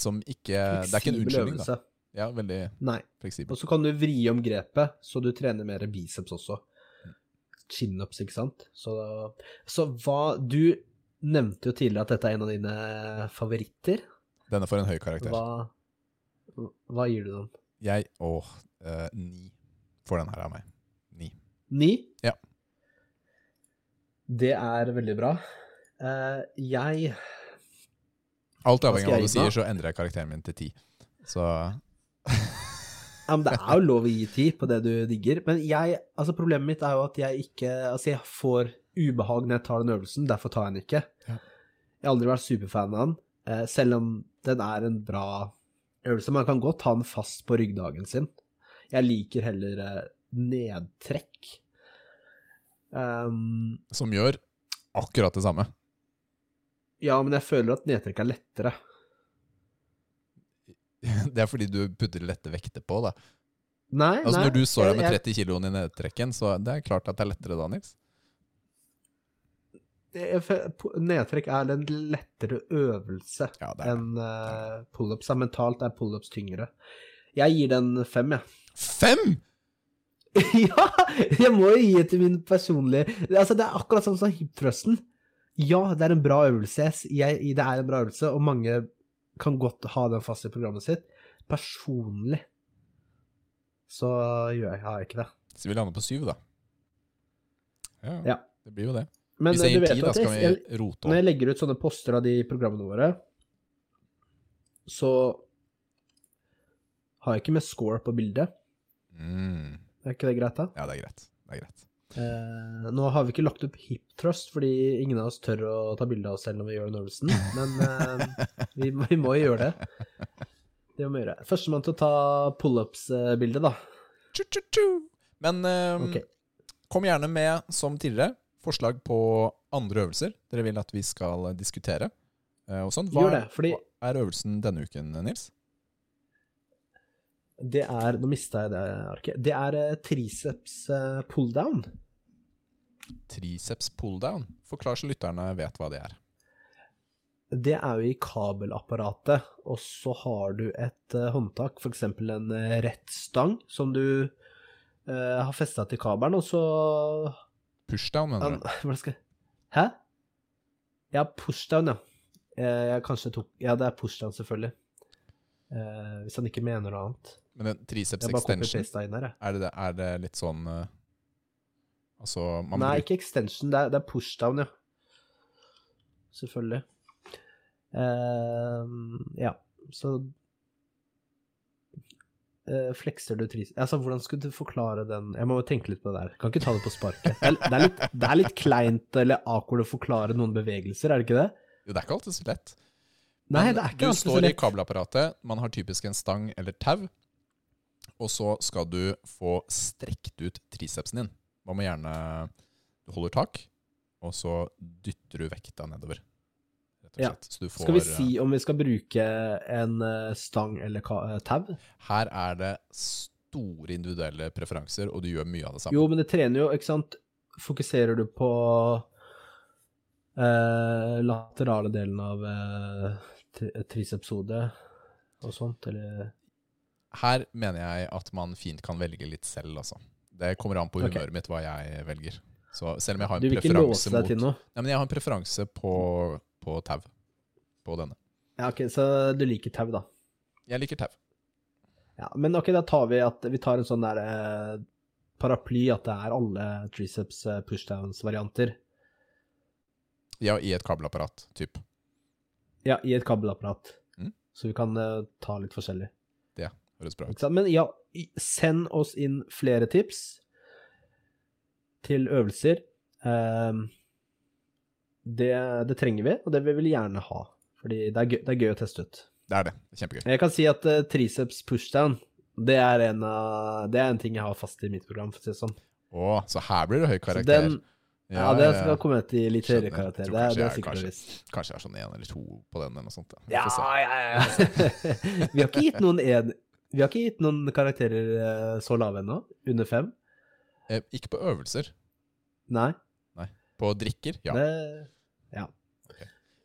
Som ikke Det er ikke en unnskyldning, da. Ja, veldig Nei. fleksibel. Og så kan du vri om grepet, så du trener mer biceps også. Chin-ups, ikke sant. Så, så hva Du nevnte jo tidligere at dette er en av dine favoritter. Denne får en høy karakter. Hva, hva gir du den? Jeg Åh, eh, ni får den her av meg. Ni. Ni? Ja. Det er veldig bra. Uh, jeg Alt avhengig av hva du sier, så endrer jeg karakteren min til ti. Så ja, men Det er jo lov å gi ti på det du digger. Men jeg, altså problemet mitt er jo at jeg ikke Altså, jeg får ubehag når jeg tar den øvelsen, derfor tar jeg den ikke. Ja. Jeg har aldri vært superfan av den, eh, selv om den er en bra øvelse. Man kan godt ha den fast på ryggdagen sin. Jeg liker heller eh, nedtrekk. Um, Som gjør akkurat det samme. ja, men jeg føler at nedtrekk er lettere. Det er fordi du putter lette vekter på, da. Nei, Altså nei. Når du står der med jeg- 30 kiloen i nedtrekken, så det er klart at det er lettere da, Nils. Nedtrekk er en lettere øvelse Ja, enn uh, pullups. Mentalt er pullups tyngre. Jeg gir den fem, jeg. Fem! ja! Jeg må jo gi det til min personlige Altså, det er akkurat sånn som hip thrusten. Ja, det er en bra øvelse. Jeg, det er en bra øvelse, og mange kan godt ha den fast i programmet sitt. Personlig så gjør jeg, har jeg ikke det. Så vi lander på syv, da. Ja, Ja. det blir jo det. Men Hvis det jeg du gir vet ti, da skal vi rote Når jeg legger ut sånne poster av de programmene våre, så har jeg ikke med score på bildet. Mm. Er ikke det greit, da? Ja, det er greit. Det er greit. Eh, nå har vi ikke lagt opp hip thrust, fordi ingen av oss tør å ta bilde av oss selv når vi gjør den øvelsen, men eh, vi, må- vi må jo gjøre det. Det må vi gjøre. Førstemann til å ta pullups-bildet, da. Tju, tju. Men eh, okay. kom gjerne med, som tidligere, forslag på andre øvelser dere vil at vi skal diskutere. eh, og sånn. Hva, Gjør det, fordi- hva er øvelsen denne uken, Nils? Det er Nå mista jeg det arket. Det er eh, triceps pulldown. pull-down. Triceps pull-down. Forklar så lytterne vet hva det er. Det er jo i kabelapparatet, og så har du et eh, håndtak, f.eks. en uh, rett stang, som du eh, har festa til kabelen, og så Pushdown, mener du? Hva skal jeg Hæ? Ja, pushdown, ja. Jeg, jeg kanskje tok Ja, det er pushdown, selvfølgelig. Eh, hvis han ikke mener noe annet. Men en triceps extension, her, er det, er det litt sånn eh, Altså, man Nei, bruker ikke extension, det er, det er pushdown, ja. Selvfølgelig. Uh, ja, så uh, Flekser du tris... Altså, hvordan skulle du forklare den Jeg må jo tenke litt på det der. Kan ikke ta det på sparket. Det er, det er, litt, det er litt kleint eller awkward å forklare noen bevegelser, er det ikke det? Jo, det er ikke alltid så lett. Nei, det er ikke Du står i kabelapparatet, man har typisk en stang eller tau, og så skal du få strekt ut tricepsen din. Man må gjerne Du holder tak, og så dytter du vekta nedover. Ja. Så du får, Skal vi si om vi skal bruke en eh, stang eller eh, tau? Her er det store individuelle preferanser, og du gjør mye av det samme. Jo, men det trener jo, ikke sant Fokuserer du på eh, laterale delen av eh, tricepshodet og sånt, eller Her mener jeg at man fint kan velge litt selv, altså. Det kommer an på humøret humøret mitt hva jeg velger. Så selv om jeg har en preferanse mot? Nei, men jeg har en preferanse på, på tau. På denne. Ja, ok, så du liker tau, da. Jeg liker tau. Ja, men ok, da tar vi at vi tar en sånn der eh, paraply, at det er alle triceps eh, pushdowns-varianter. Ja, i et kabelapparat, typ. Ja, i et kabelapparat. Mm. Så vi kan eh, ta litt forskjellig. Høres bra ut. Men ja, send oss inn flere tips til øvelser. Ehm, det, det trenger vi, og det vil vi gjerne ha. Fordi det er gøy, det er gøy å teste ut. Det er det. Kjempegøy. Jeg kan si at eh, triceps pushdown, det er, en, det er en ting jeg har fast i mitt program, for å si det sånn. Å, så her blir det høy karakter. den, ja, det skal komme til litt høyere karakter. Det det er sikkert visst. Kanskje jeg er sånn én eller to på den, eller noe sånt. Ja, Ja, ja, ja. vi har ikke gitt noen en, Vi har ikke gitt noen karakterer eh, så lave ennå. Under fem. Eh, ikke på øvelser. Nei. På drikker, ja. Det, ja.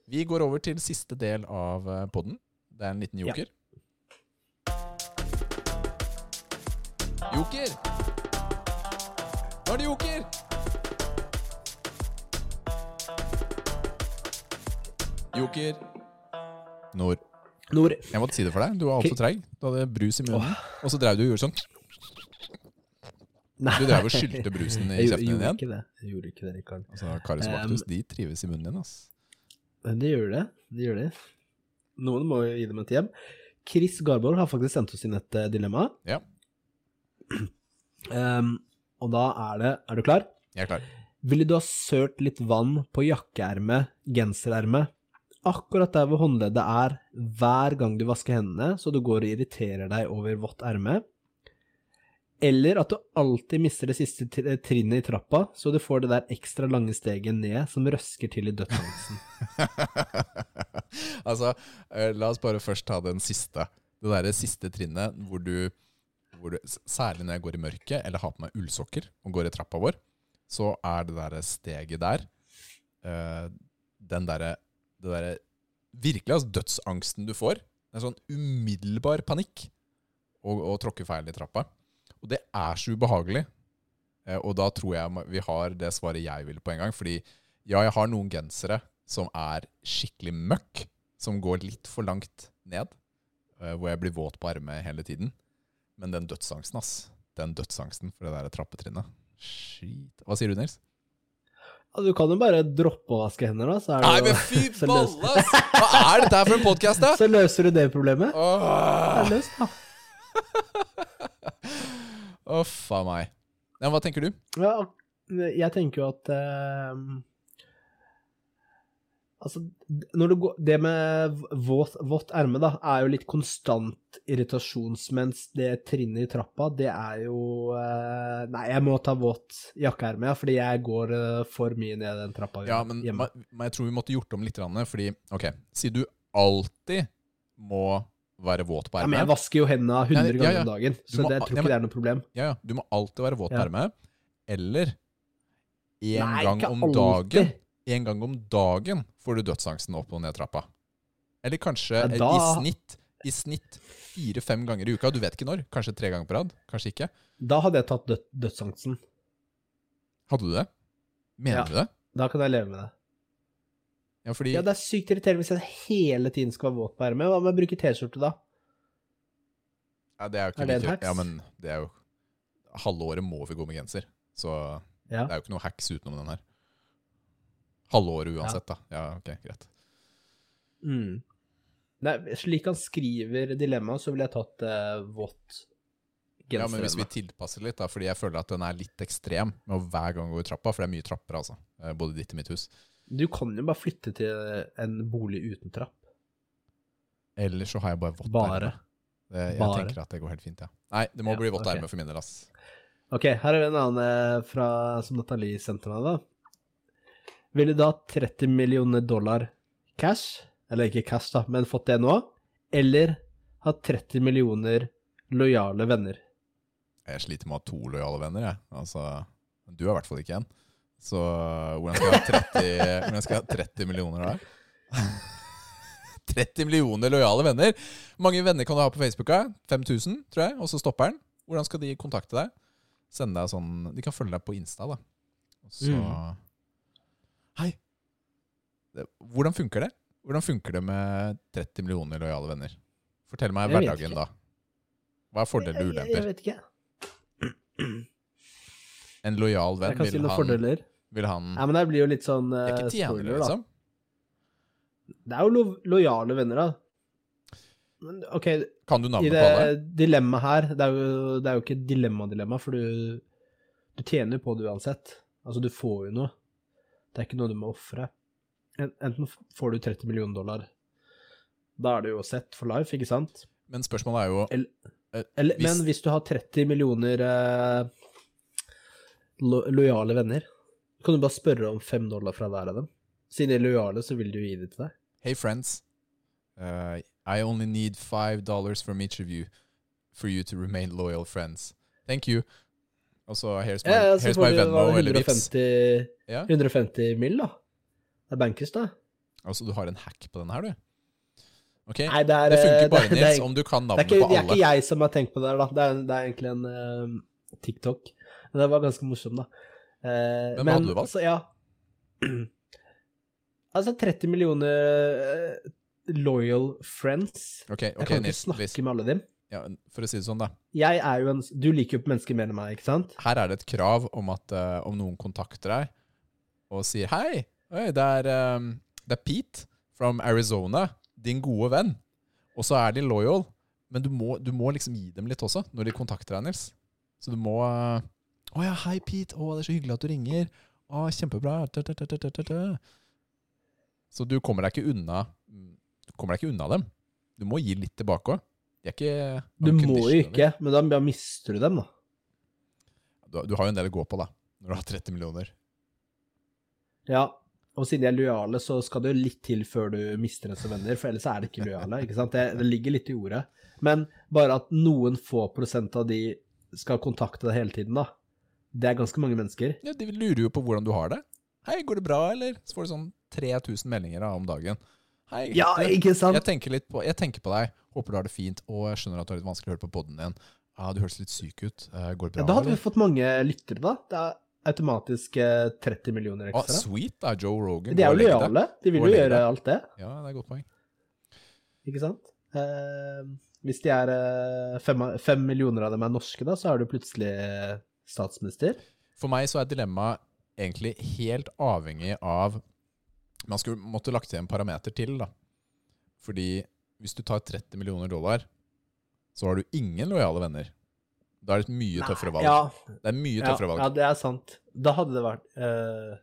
Vi går over til siste del av eh, podden. Det er en liten Ja. joker. Joker! Nå er det joker! Joker. Nord. Nord. Jeg måtte si det for deg. Du var altfor treig. Du hadde brus i munnen. Og så drev du og gjorde sånn. Nei. Du drev og skylte brusen i kjeften din igjen. ikke det. Jeg gjorde ikke det, Rikard. Altså, Karius Baktus, de trives i munnen din, ass. Det gjør det. De gjør det. Noen må jo gi dem et hjem. Chris Garborg har faktisk sendt oss inn et eh, dilemma. Ja. Um, og da er det Er du klar? Jeg er klar. Ville du ha sølt litt vann på jakkeermet, genserermet, akkurat der hvor håndleddet er, hver gang du vasker hendene, så du går og irriterer deg over vått erme? Eller at du alltid mister det siste trinnet i trappa, så du får det der ekstra lange steget ned som røsker til i dødsangsten? altså, eh, la oss bare først ta den siste. Det derre siste trinnet hvor du, hvor du Særlig når jeg går i mørket eller har på meg ullsokker og går i trappa vår, så er det derre steget der eh, Den derre Det derre Virkelig altså dødsangsten du får. Det er sånn umiddelbar panikk å, tråkke feil i trappa. Og det er så ubehagelig. Eh, og da tror jeg vi har det svaret jeg ville på en gang. Fordi ja, jeg har noen gensere som er skikkelig møkk, som går litt for langt ned, eh, hvor jeg blir våt på armet hele tiden. Men den dødsangsten, ass. Den dødsangsten for det der trappetrinnet. Shit. Hva sier du, Nils? Du kan jo bare droppe å vaske hender, da, så er det Nei, men fy så balle, ass! Hva er dette her for en podkast, da? Så løser du det problemet. Åh. Det er løst, da. Uff a meg. Ja, hva tenker du? Ja, jeg tenker jo at eh, Altså, når det, går, det med våt, vått erme, da, er jo litt konstant irritasjons, mens det trinnet i trappa, det er jo eh, Nei, jeg må ta våt jakkeerme, ja, fordi jeg går eh, for mye ned den trappa Ja, men, hjemme. men jeg tror vi måtte gjort om litt, fordi Ok, siden du alltid må være våt på Ja, men jeg vasker jo hendene 100 Ja, ja, ganger om dagen, så må- det jeg tror men- ikke det er noe problem. Ja, ja, du må alltid være våt på ermet. Eller en Nei, gang om alltid. dagen En gang om dagen får du dødsangsten opp og ned trappa. Eller kanskje Ja, i snitt I snitt fire-fem ganger i uka. Du vet ikke når. Kanskje tre ganger på rad. Kanskje ikke. Da hadde jeg tatt død, dødsangsten. Hadde du det? Mener Ja. du det? Da kan jeg leve med det. Ja, fordi Ja, det er sykt irriterende hvis jeg hele tiden skal være våt på ermet. Hva med å bruke T-skjorte da? ja, det er jo ikke Er det en hacks? Ja, men det er jo Halve året må vi gå med genser. Så Ja. det er jo ikke noe hacks utenom den her. Halve året uansett, da. Ja, ok, greit. Mm. Nei, slik han skriver dilemmaet, så ville jeg tatt eh, vått Ja, men hvis vi tilpasser litt, da, fordi jeg føler at den er litt ekstrem med å hver gang gå i trappa, for det er mye trapper, altså. Eh, Både ditt og mitt hus. Du kan jo bare flytte til en bolig uten trapp. Eller så har jeg bare vått Bare. Det- Jeg Bare. tenker at det går helt fint, ja. Nei, det må Ja, bli vått ok. erme for min del, ass. Ok, her er en annen eh, fra, som Nathalie sendte meg, da. Ville du ha 30 millioner dollar cash, eller ikke cash, da, men fått det nå, eller ha 30 millioner lojale venner? Jeg sliter med å ha to lojale venner, jeg. Altså, du har i hvert fall ikke en. Så hvordan skal jeg ha 30, hvordan skal jeg ha 30 millioner da? 30 millioner lojale venner. Hvor mange venner kan du ha på Facebook? da? 5000, tror jeg, og så stopper den. Hvordan skal de kontakte deg? Sende deg sånn De kan følge deg på Insta, da. Så Mm. Hei! Hvordan funker det? Hvordan funker det med 30 millioner lojale venner? Fortell meg hverdagen, da. Hva er fordeler og ulemper? jeg vet ikke. En lojal venn, Jeg kan si noen han, fordeler. vil han Nei, men det blir jo litt sånn Det er eh, ikke tjenere, spoiler, liksom? Det er jo lo lojale venner, da. Men OK, Kan du i navnet det på alle? dilemmaet her Det er jo, det er jo ikke dilemma-dilemma, for du, du tjener jo på det uansett. Altså, du får jo noe. Det er ikke noe du må ofre. Enten får du 30 millioner dollar, da er det jo sett for life, ikke sant? Men spørsmålet er jo Eller, eller, Hvis- Men hvis du har 30 millioner eh, lo lojale venner, kan du bare spørre om fem dollar fra hver av dem. Siden de er lojale, så vil de jo gi det til deg. Hey friends, uh, I only need five dollars from each of you for you to remain loyal friends. Thank you. Og så here's my, Ja, here's my Venmo eller Vips. 150, Ja. 150 mill., da. Det er bankers, da. Altså du har en hack på den her, du. Ok, Nei, det er det funker eh, bare, det, Nils, om du kan navnet ikke, på det er ikke jeg som har tenkt på det her, da. Det er, det er egentlig en uh, TikTok. Men det var ganske morsom, da. Eh, Hvem men, hadde du valgt? Altså, ja. altså 30 millioner uh, loyal friends. Ok, Jeg kan ikke Nils, snakke Nils. med alle dem. Ja, for å si det sånn, da. Jeg er jo en Du liker jo mennesker mer enn meg, ikke sant? Her er det et krav om at uh, om noen kontakter deg og sier hei, oi, det er, um, det er Pete from Arizona, din gode venn. Og så er de loyal, men du må, du må liksom gi dem litt også når de kontakter deg, Nils. Så du må uh, Å ja, hei, Pete. Å, det er så hyggelig at du ringer. Å, kjempebra. Så du kommer deg ikke unna Du kommer deg ikke unna dem. Du må gi litt tilbake òg. De er ikke Du må jo ikke, men da da mister du dem, da. Du, du har jo en del å gå på, da. Når du har 30 millioner. Ja. Og siden de er lojale, så skal det jo litt til før du mister dem som venner, for ellers er de ikke lojale. ikke sant? Det, det ligger litt i ordet. Men bare at noen få prosent av de skal kontakte deg hele tiden, da. Det er ganske mange mennesker. Ja, De lurer jo på hvordan du har det. Hei, går det bra, eller? Så får du sånn 3000 meldinger da, om dagen. Hei, Ja, ikke sant? jeg tenker litt på, jeg tenker på deg. Håper du har det fint. Og jeg skjønner at du har litt vanskelig å høre på podden din. Ja, du høres litt syk ut. Eh, går det Ja, da hadde vi fått mange lyttere, da. Det er automatisk eh, 30 millioner ekstra. ekstra. sweet, da. Joe Rogan. de er jo lojale. De vil jo gjøre deg. alt det, Ja, det er et godt poeng. ikke sant? Eh, hvis de er eh, fem, fem millioner av dem er norske, da, så er du plutselig eh, statsminister. For meg så er dilemmaet egentlig helt avhengig av Man skulle måtte lagt til en parameter til, da. Fordi hvis du tar 30 millioner dollar, så har du ingen lojale venner. Da er det et mye tøffere valg. Ja, Det er mye ja, tøffere valg. ja, det er sant. Da hadde det vært uh...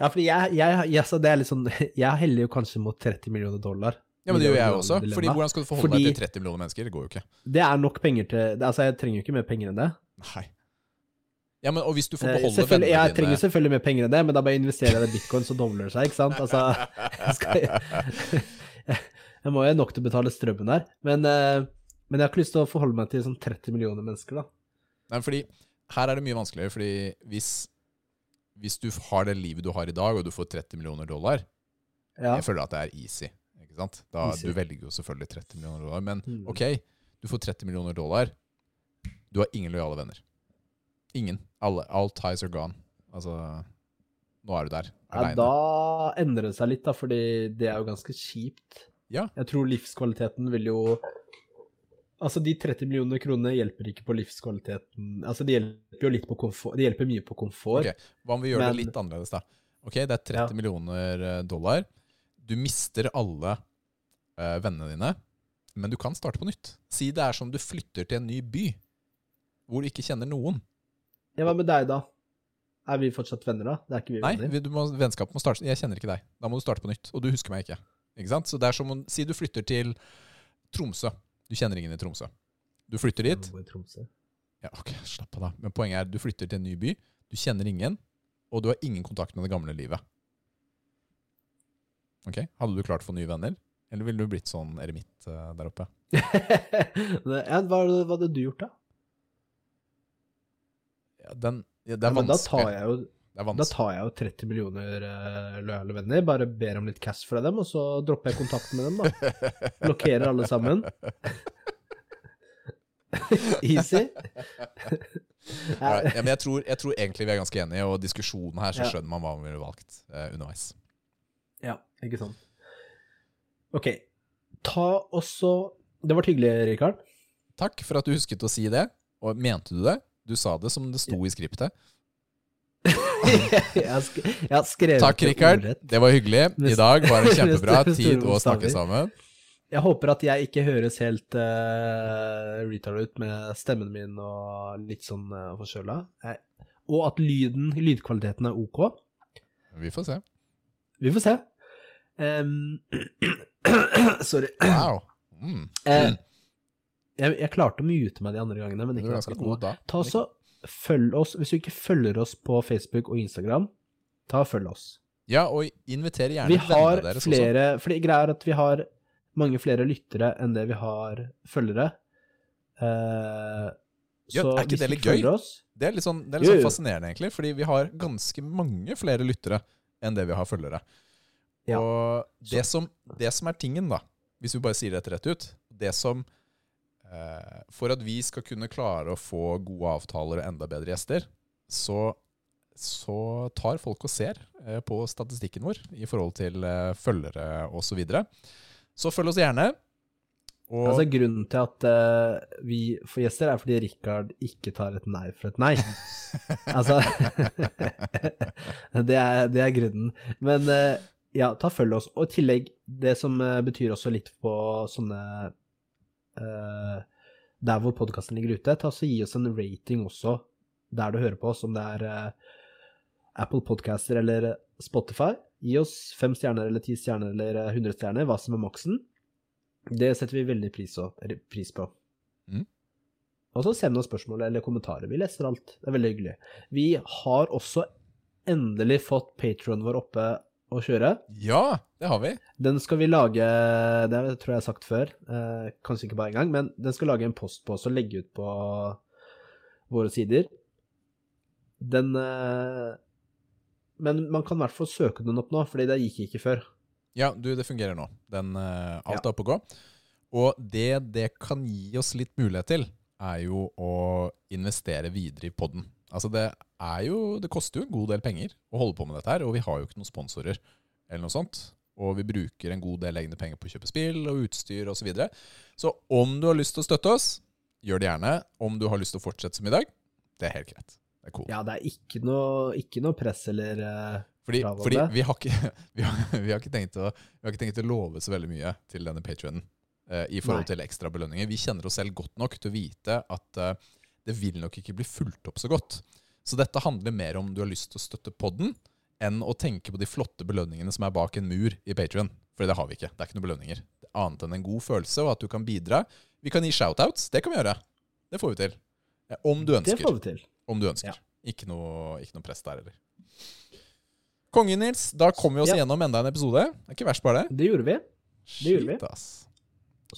Ja, fordi jeg, jeg, jeg, det er litt sånn Jeg heller jo kanskje mot 30 millioner dollar. Ja, men det gjør jeg også. også. Fordi hvordan skal du forholde Fordi- deg til 30 millioner mennesker? Det går jo ikke. Det er nok penger til Altså, jeg trenger jo ikke mer penger enn det. Nei. Ja, men og hvis du får Eh, beholde vennene dine jeg trenger selvfølgelig mer penger enn det, men da bare investerer jeg i bitcoin, så dobler det seg, ikke sant? Altså, jeg, skal, jeg, jeg må jo nok til å betale strømmen her. Men, eh, men jeg har ikke lyst til å forholde meg til sånn 30 millioner mennesker, da. Nei, fordi her er det mye vanskeligere, fordi hvis, hvis du har det livet du har i dag, og du får 30 millioner dollar, Ja. jeg føler at det er easy. Ikke sant? Da, Easy. Du velger jo selvfølgelig 30 millioner dollar, men Mm. ok, du får 30 millioner dollar, du har ingen lojale venner. Ingen. Alle, all ties are gone. Altså, nå er du der, Ja, da endrer det seg litt, da, fordi det er jo ganske kjipt. Ja. Jeg tror livskvaliteten vil jo Altså, de 30 millioner kronene hjelper ikke på livskvaliteten. Altså, de hjelper jo litt på komfort. De hjelper mye på komfort. Okay. Hva om vi gjør Men- det litt annerledes, da? Ok, det er 30 Ja. millioner eh, dollar. Du mister alle uh, vennene dine, men du kan starte på nytt. Si det er som du flytter til en ny by, hvor du ikke kjenner noen. Ja, hva med deg, da? Er vi fortsatt venner, da? Det er ikke vi Nei, venner? vi- du må, vennskapet må starte Jeg kjenner ikke deg. Da må du starte på nytt. Og du husker meg ikke. Ikke sant? Så det er som om Si du flytter til Tromsø. Du kjenner ingen i Tromsø. Du flytter dit. Ja, ok, slapp av da. Men poenget er, du flytter til en ny by, du kjenner ingen, og du har ingen kontakt med det gamle livet. Ok, Hadde du klart å få nye venner? Eller ville du blitt sånn eremitt eh, der oppe? Ja, hva, hva hadde du gjort, da? Ja, den, ja, det er Ja, vanskelig. da tar jo er Da tar jeg jo 30 millioner uh, lojale venner, bare ber om litt cash fra dem, og så dropper jeg kontakten med dem, da. Blokkerer alle sammen. Easy. Ja, men jeg tror, jeg tror egentlig vi er ganske enige, og diskusjonen her så skjønner man hva man ville valgt uh, underveis. Ja, ikke sant. Ok. Ta også Det var hyggelig, Rikard. Takk for at du husket å si det. Og mente du det? Du sa det som det sto i skriptet. jeg, har jeg har skrevet Takk, Rikard. Det var hyggelig. I dag var det kjempebra tid å snakke sammen. Jeg håper at jeg ikke høres helt uh, retard ut med stemmen min og litt sånn uh, forkjøla. Og at lyden, lydkvaliteten er ok. Vi får se. Vi får se. Um, sorry. Wow. Mm. Eh, jeg, jeg klarte å mute meg de andre gangene, men ikke ganske god da. Ta også, følg oss, Hvis du ikke følger oss på Facebook og Instagram, ta og følg oss. Ja, og inviter gjerne vennene deres også. flere For greia er at vi har mange flere lyttere enn det vi har følgere. Eh, Ja, så er ikke det litt gøy? Oss, Det er litt sånn, det er litt sånn fascinerende, egentlig, fordi vi har ganske mange flere lyttere enn det vi har følgere. Ja. Og det som, det som er tingen, da, hvis vi bare sier dette rett ut Det som For at vi skal kunne klare å få gode avtaler og enda bedre gjester, så, så tar folk og ser eh, på statistikken vår i forhold til eh, følgere osv. Så, videre. så følg oss gjerne. Og altså Grunnen til at uh, vi får gjester, er fordi Rikard ikke tar et nei for et nei. altså det, er, det er grunnen. Men uh, ja, ta følg oss. Og i tillegg, det som eh, betyr også litt på sånne eh, Der hvor podkasten ligger ute, ta så gi oss en rating også der du hører på oss, om det er eh, Apple Podcaster eller Spotify. Gi oss fem stjerner eller ti stjerner eller hundre stjerner, hva som er maksen. Det setter vi veldig pris, på. Mm. Og så send oss spørsmål eller kommentarer. Vi leser alt. Det er veldig hyggelig. Vi har også endelig fått patrionen vår oppe å kjøre. Ja, det har vi. Den skal vi lage Det tror jeg jeg har sagt før, eh, kanskje ikke bare én gang, men den skal lage en post på oss og legge ut på våre sider. Den eh, Men man kan i hvert fall søke den opp nå, fordi det gikk ikke før. Ja, du, det fungerer nå. Den, eh, alt er oppe og gå. Og det det kan gi oss litt mulighet til, er jo å investere videre i podden. Altså det er jo Det koster jo en god del penger å holde på med dette her, og vi har jo ikke noen sponsorer eller noe sånt. Og vi bruker en god del egne penger på å kjøpe spill og utstyr osv. Så, videre. så om du har lyst til å støtte oss, gjør det gjerne. Om du har lyst til å fortsette som i dag, det er helt greit. Det er cool. Ja, det er ikke noe, ikke noe press eller uh, Fordi, Bra, fordi Valde. vi, har ikke, vi, har, vi, har ikke tenkt å, vi har ikke tenkt å love så veldig mye til denne patrionen. uh, i forhold Nei. til ekstra belønninger. Vi kjenner oss selv godt nok til å vite at uh, det vil nok ikke bli fulgt opp så godt. Så dette handler mer om du har lyst til å støtte podden, enn å tenke på de flotte belønningene som er bak en mur i Patrion. For det har vi ikke. Det er ikke noen belønninger. Annet enn en god følelse, og at du kan bidra. Vi kan gi shoutouts. Det kan vi gjøre. Det får vi til. Om du ønsker. Det får vi til. Om du ønsker. Ja. Ikke, noe, ikke noe press der heller. Kongen, Nils. Da kom vi oss Ja. gjennom enda en episode. Det er ikke verst, bare det. Det gjorde vi. Det gjorde vi.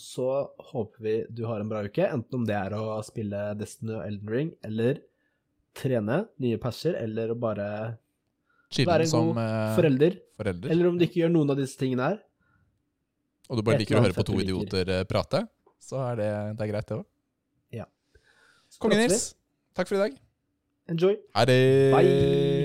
Så håper vi du har en bra uke, enten om det er å spille Destiny og Elden Ring, eller trene nye passer, eller å bare Chillen være en som god eh, forelder. forelder. Eller om du ikke gjør noen av disse tingene her. og du bare et liker å høre annet på to fett du liker. idioter eh, prate, så er det, det er greit, det òg. Ja. Kongen. Nils, takk for i dag. Enjoy. Ha det. Bye.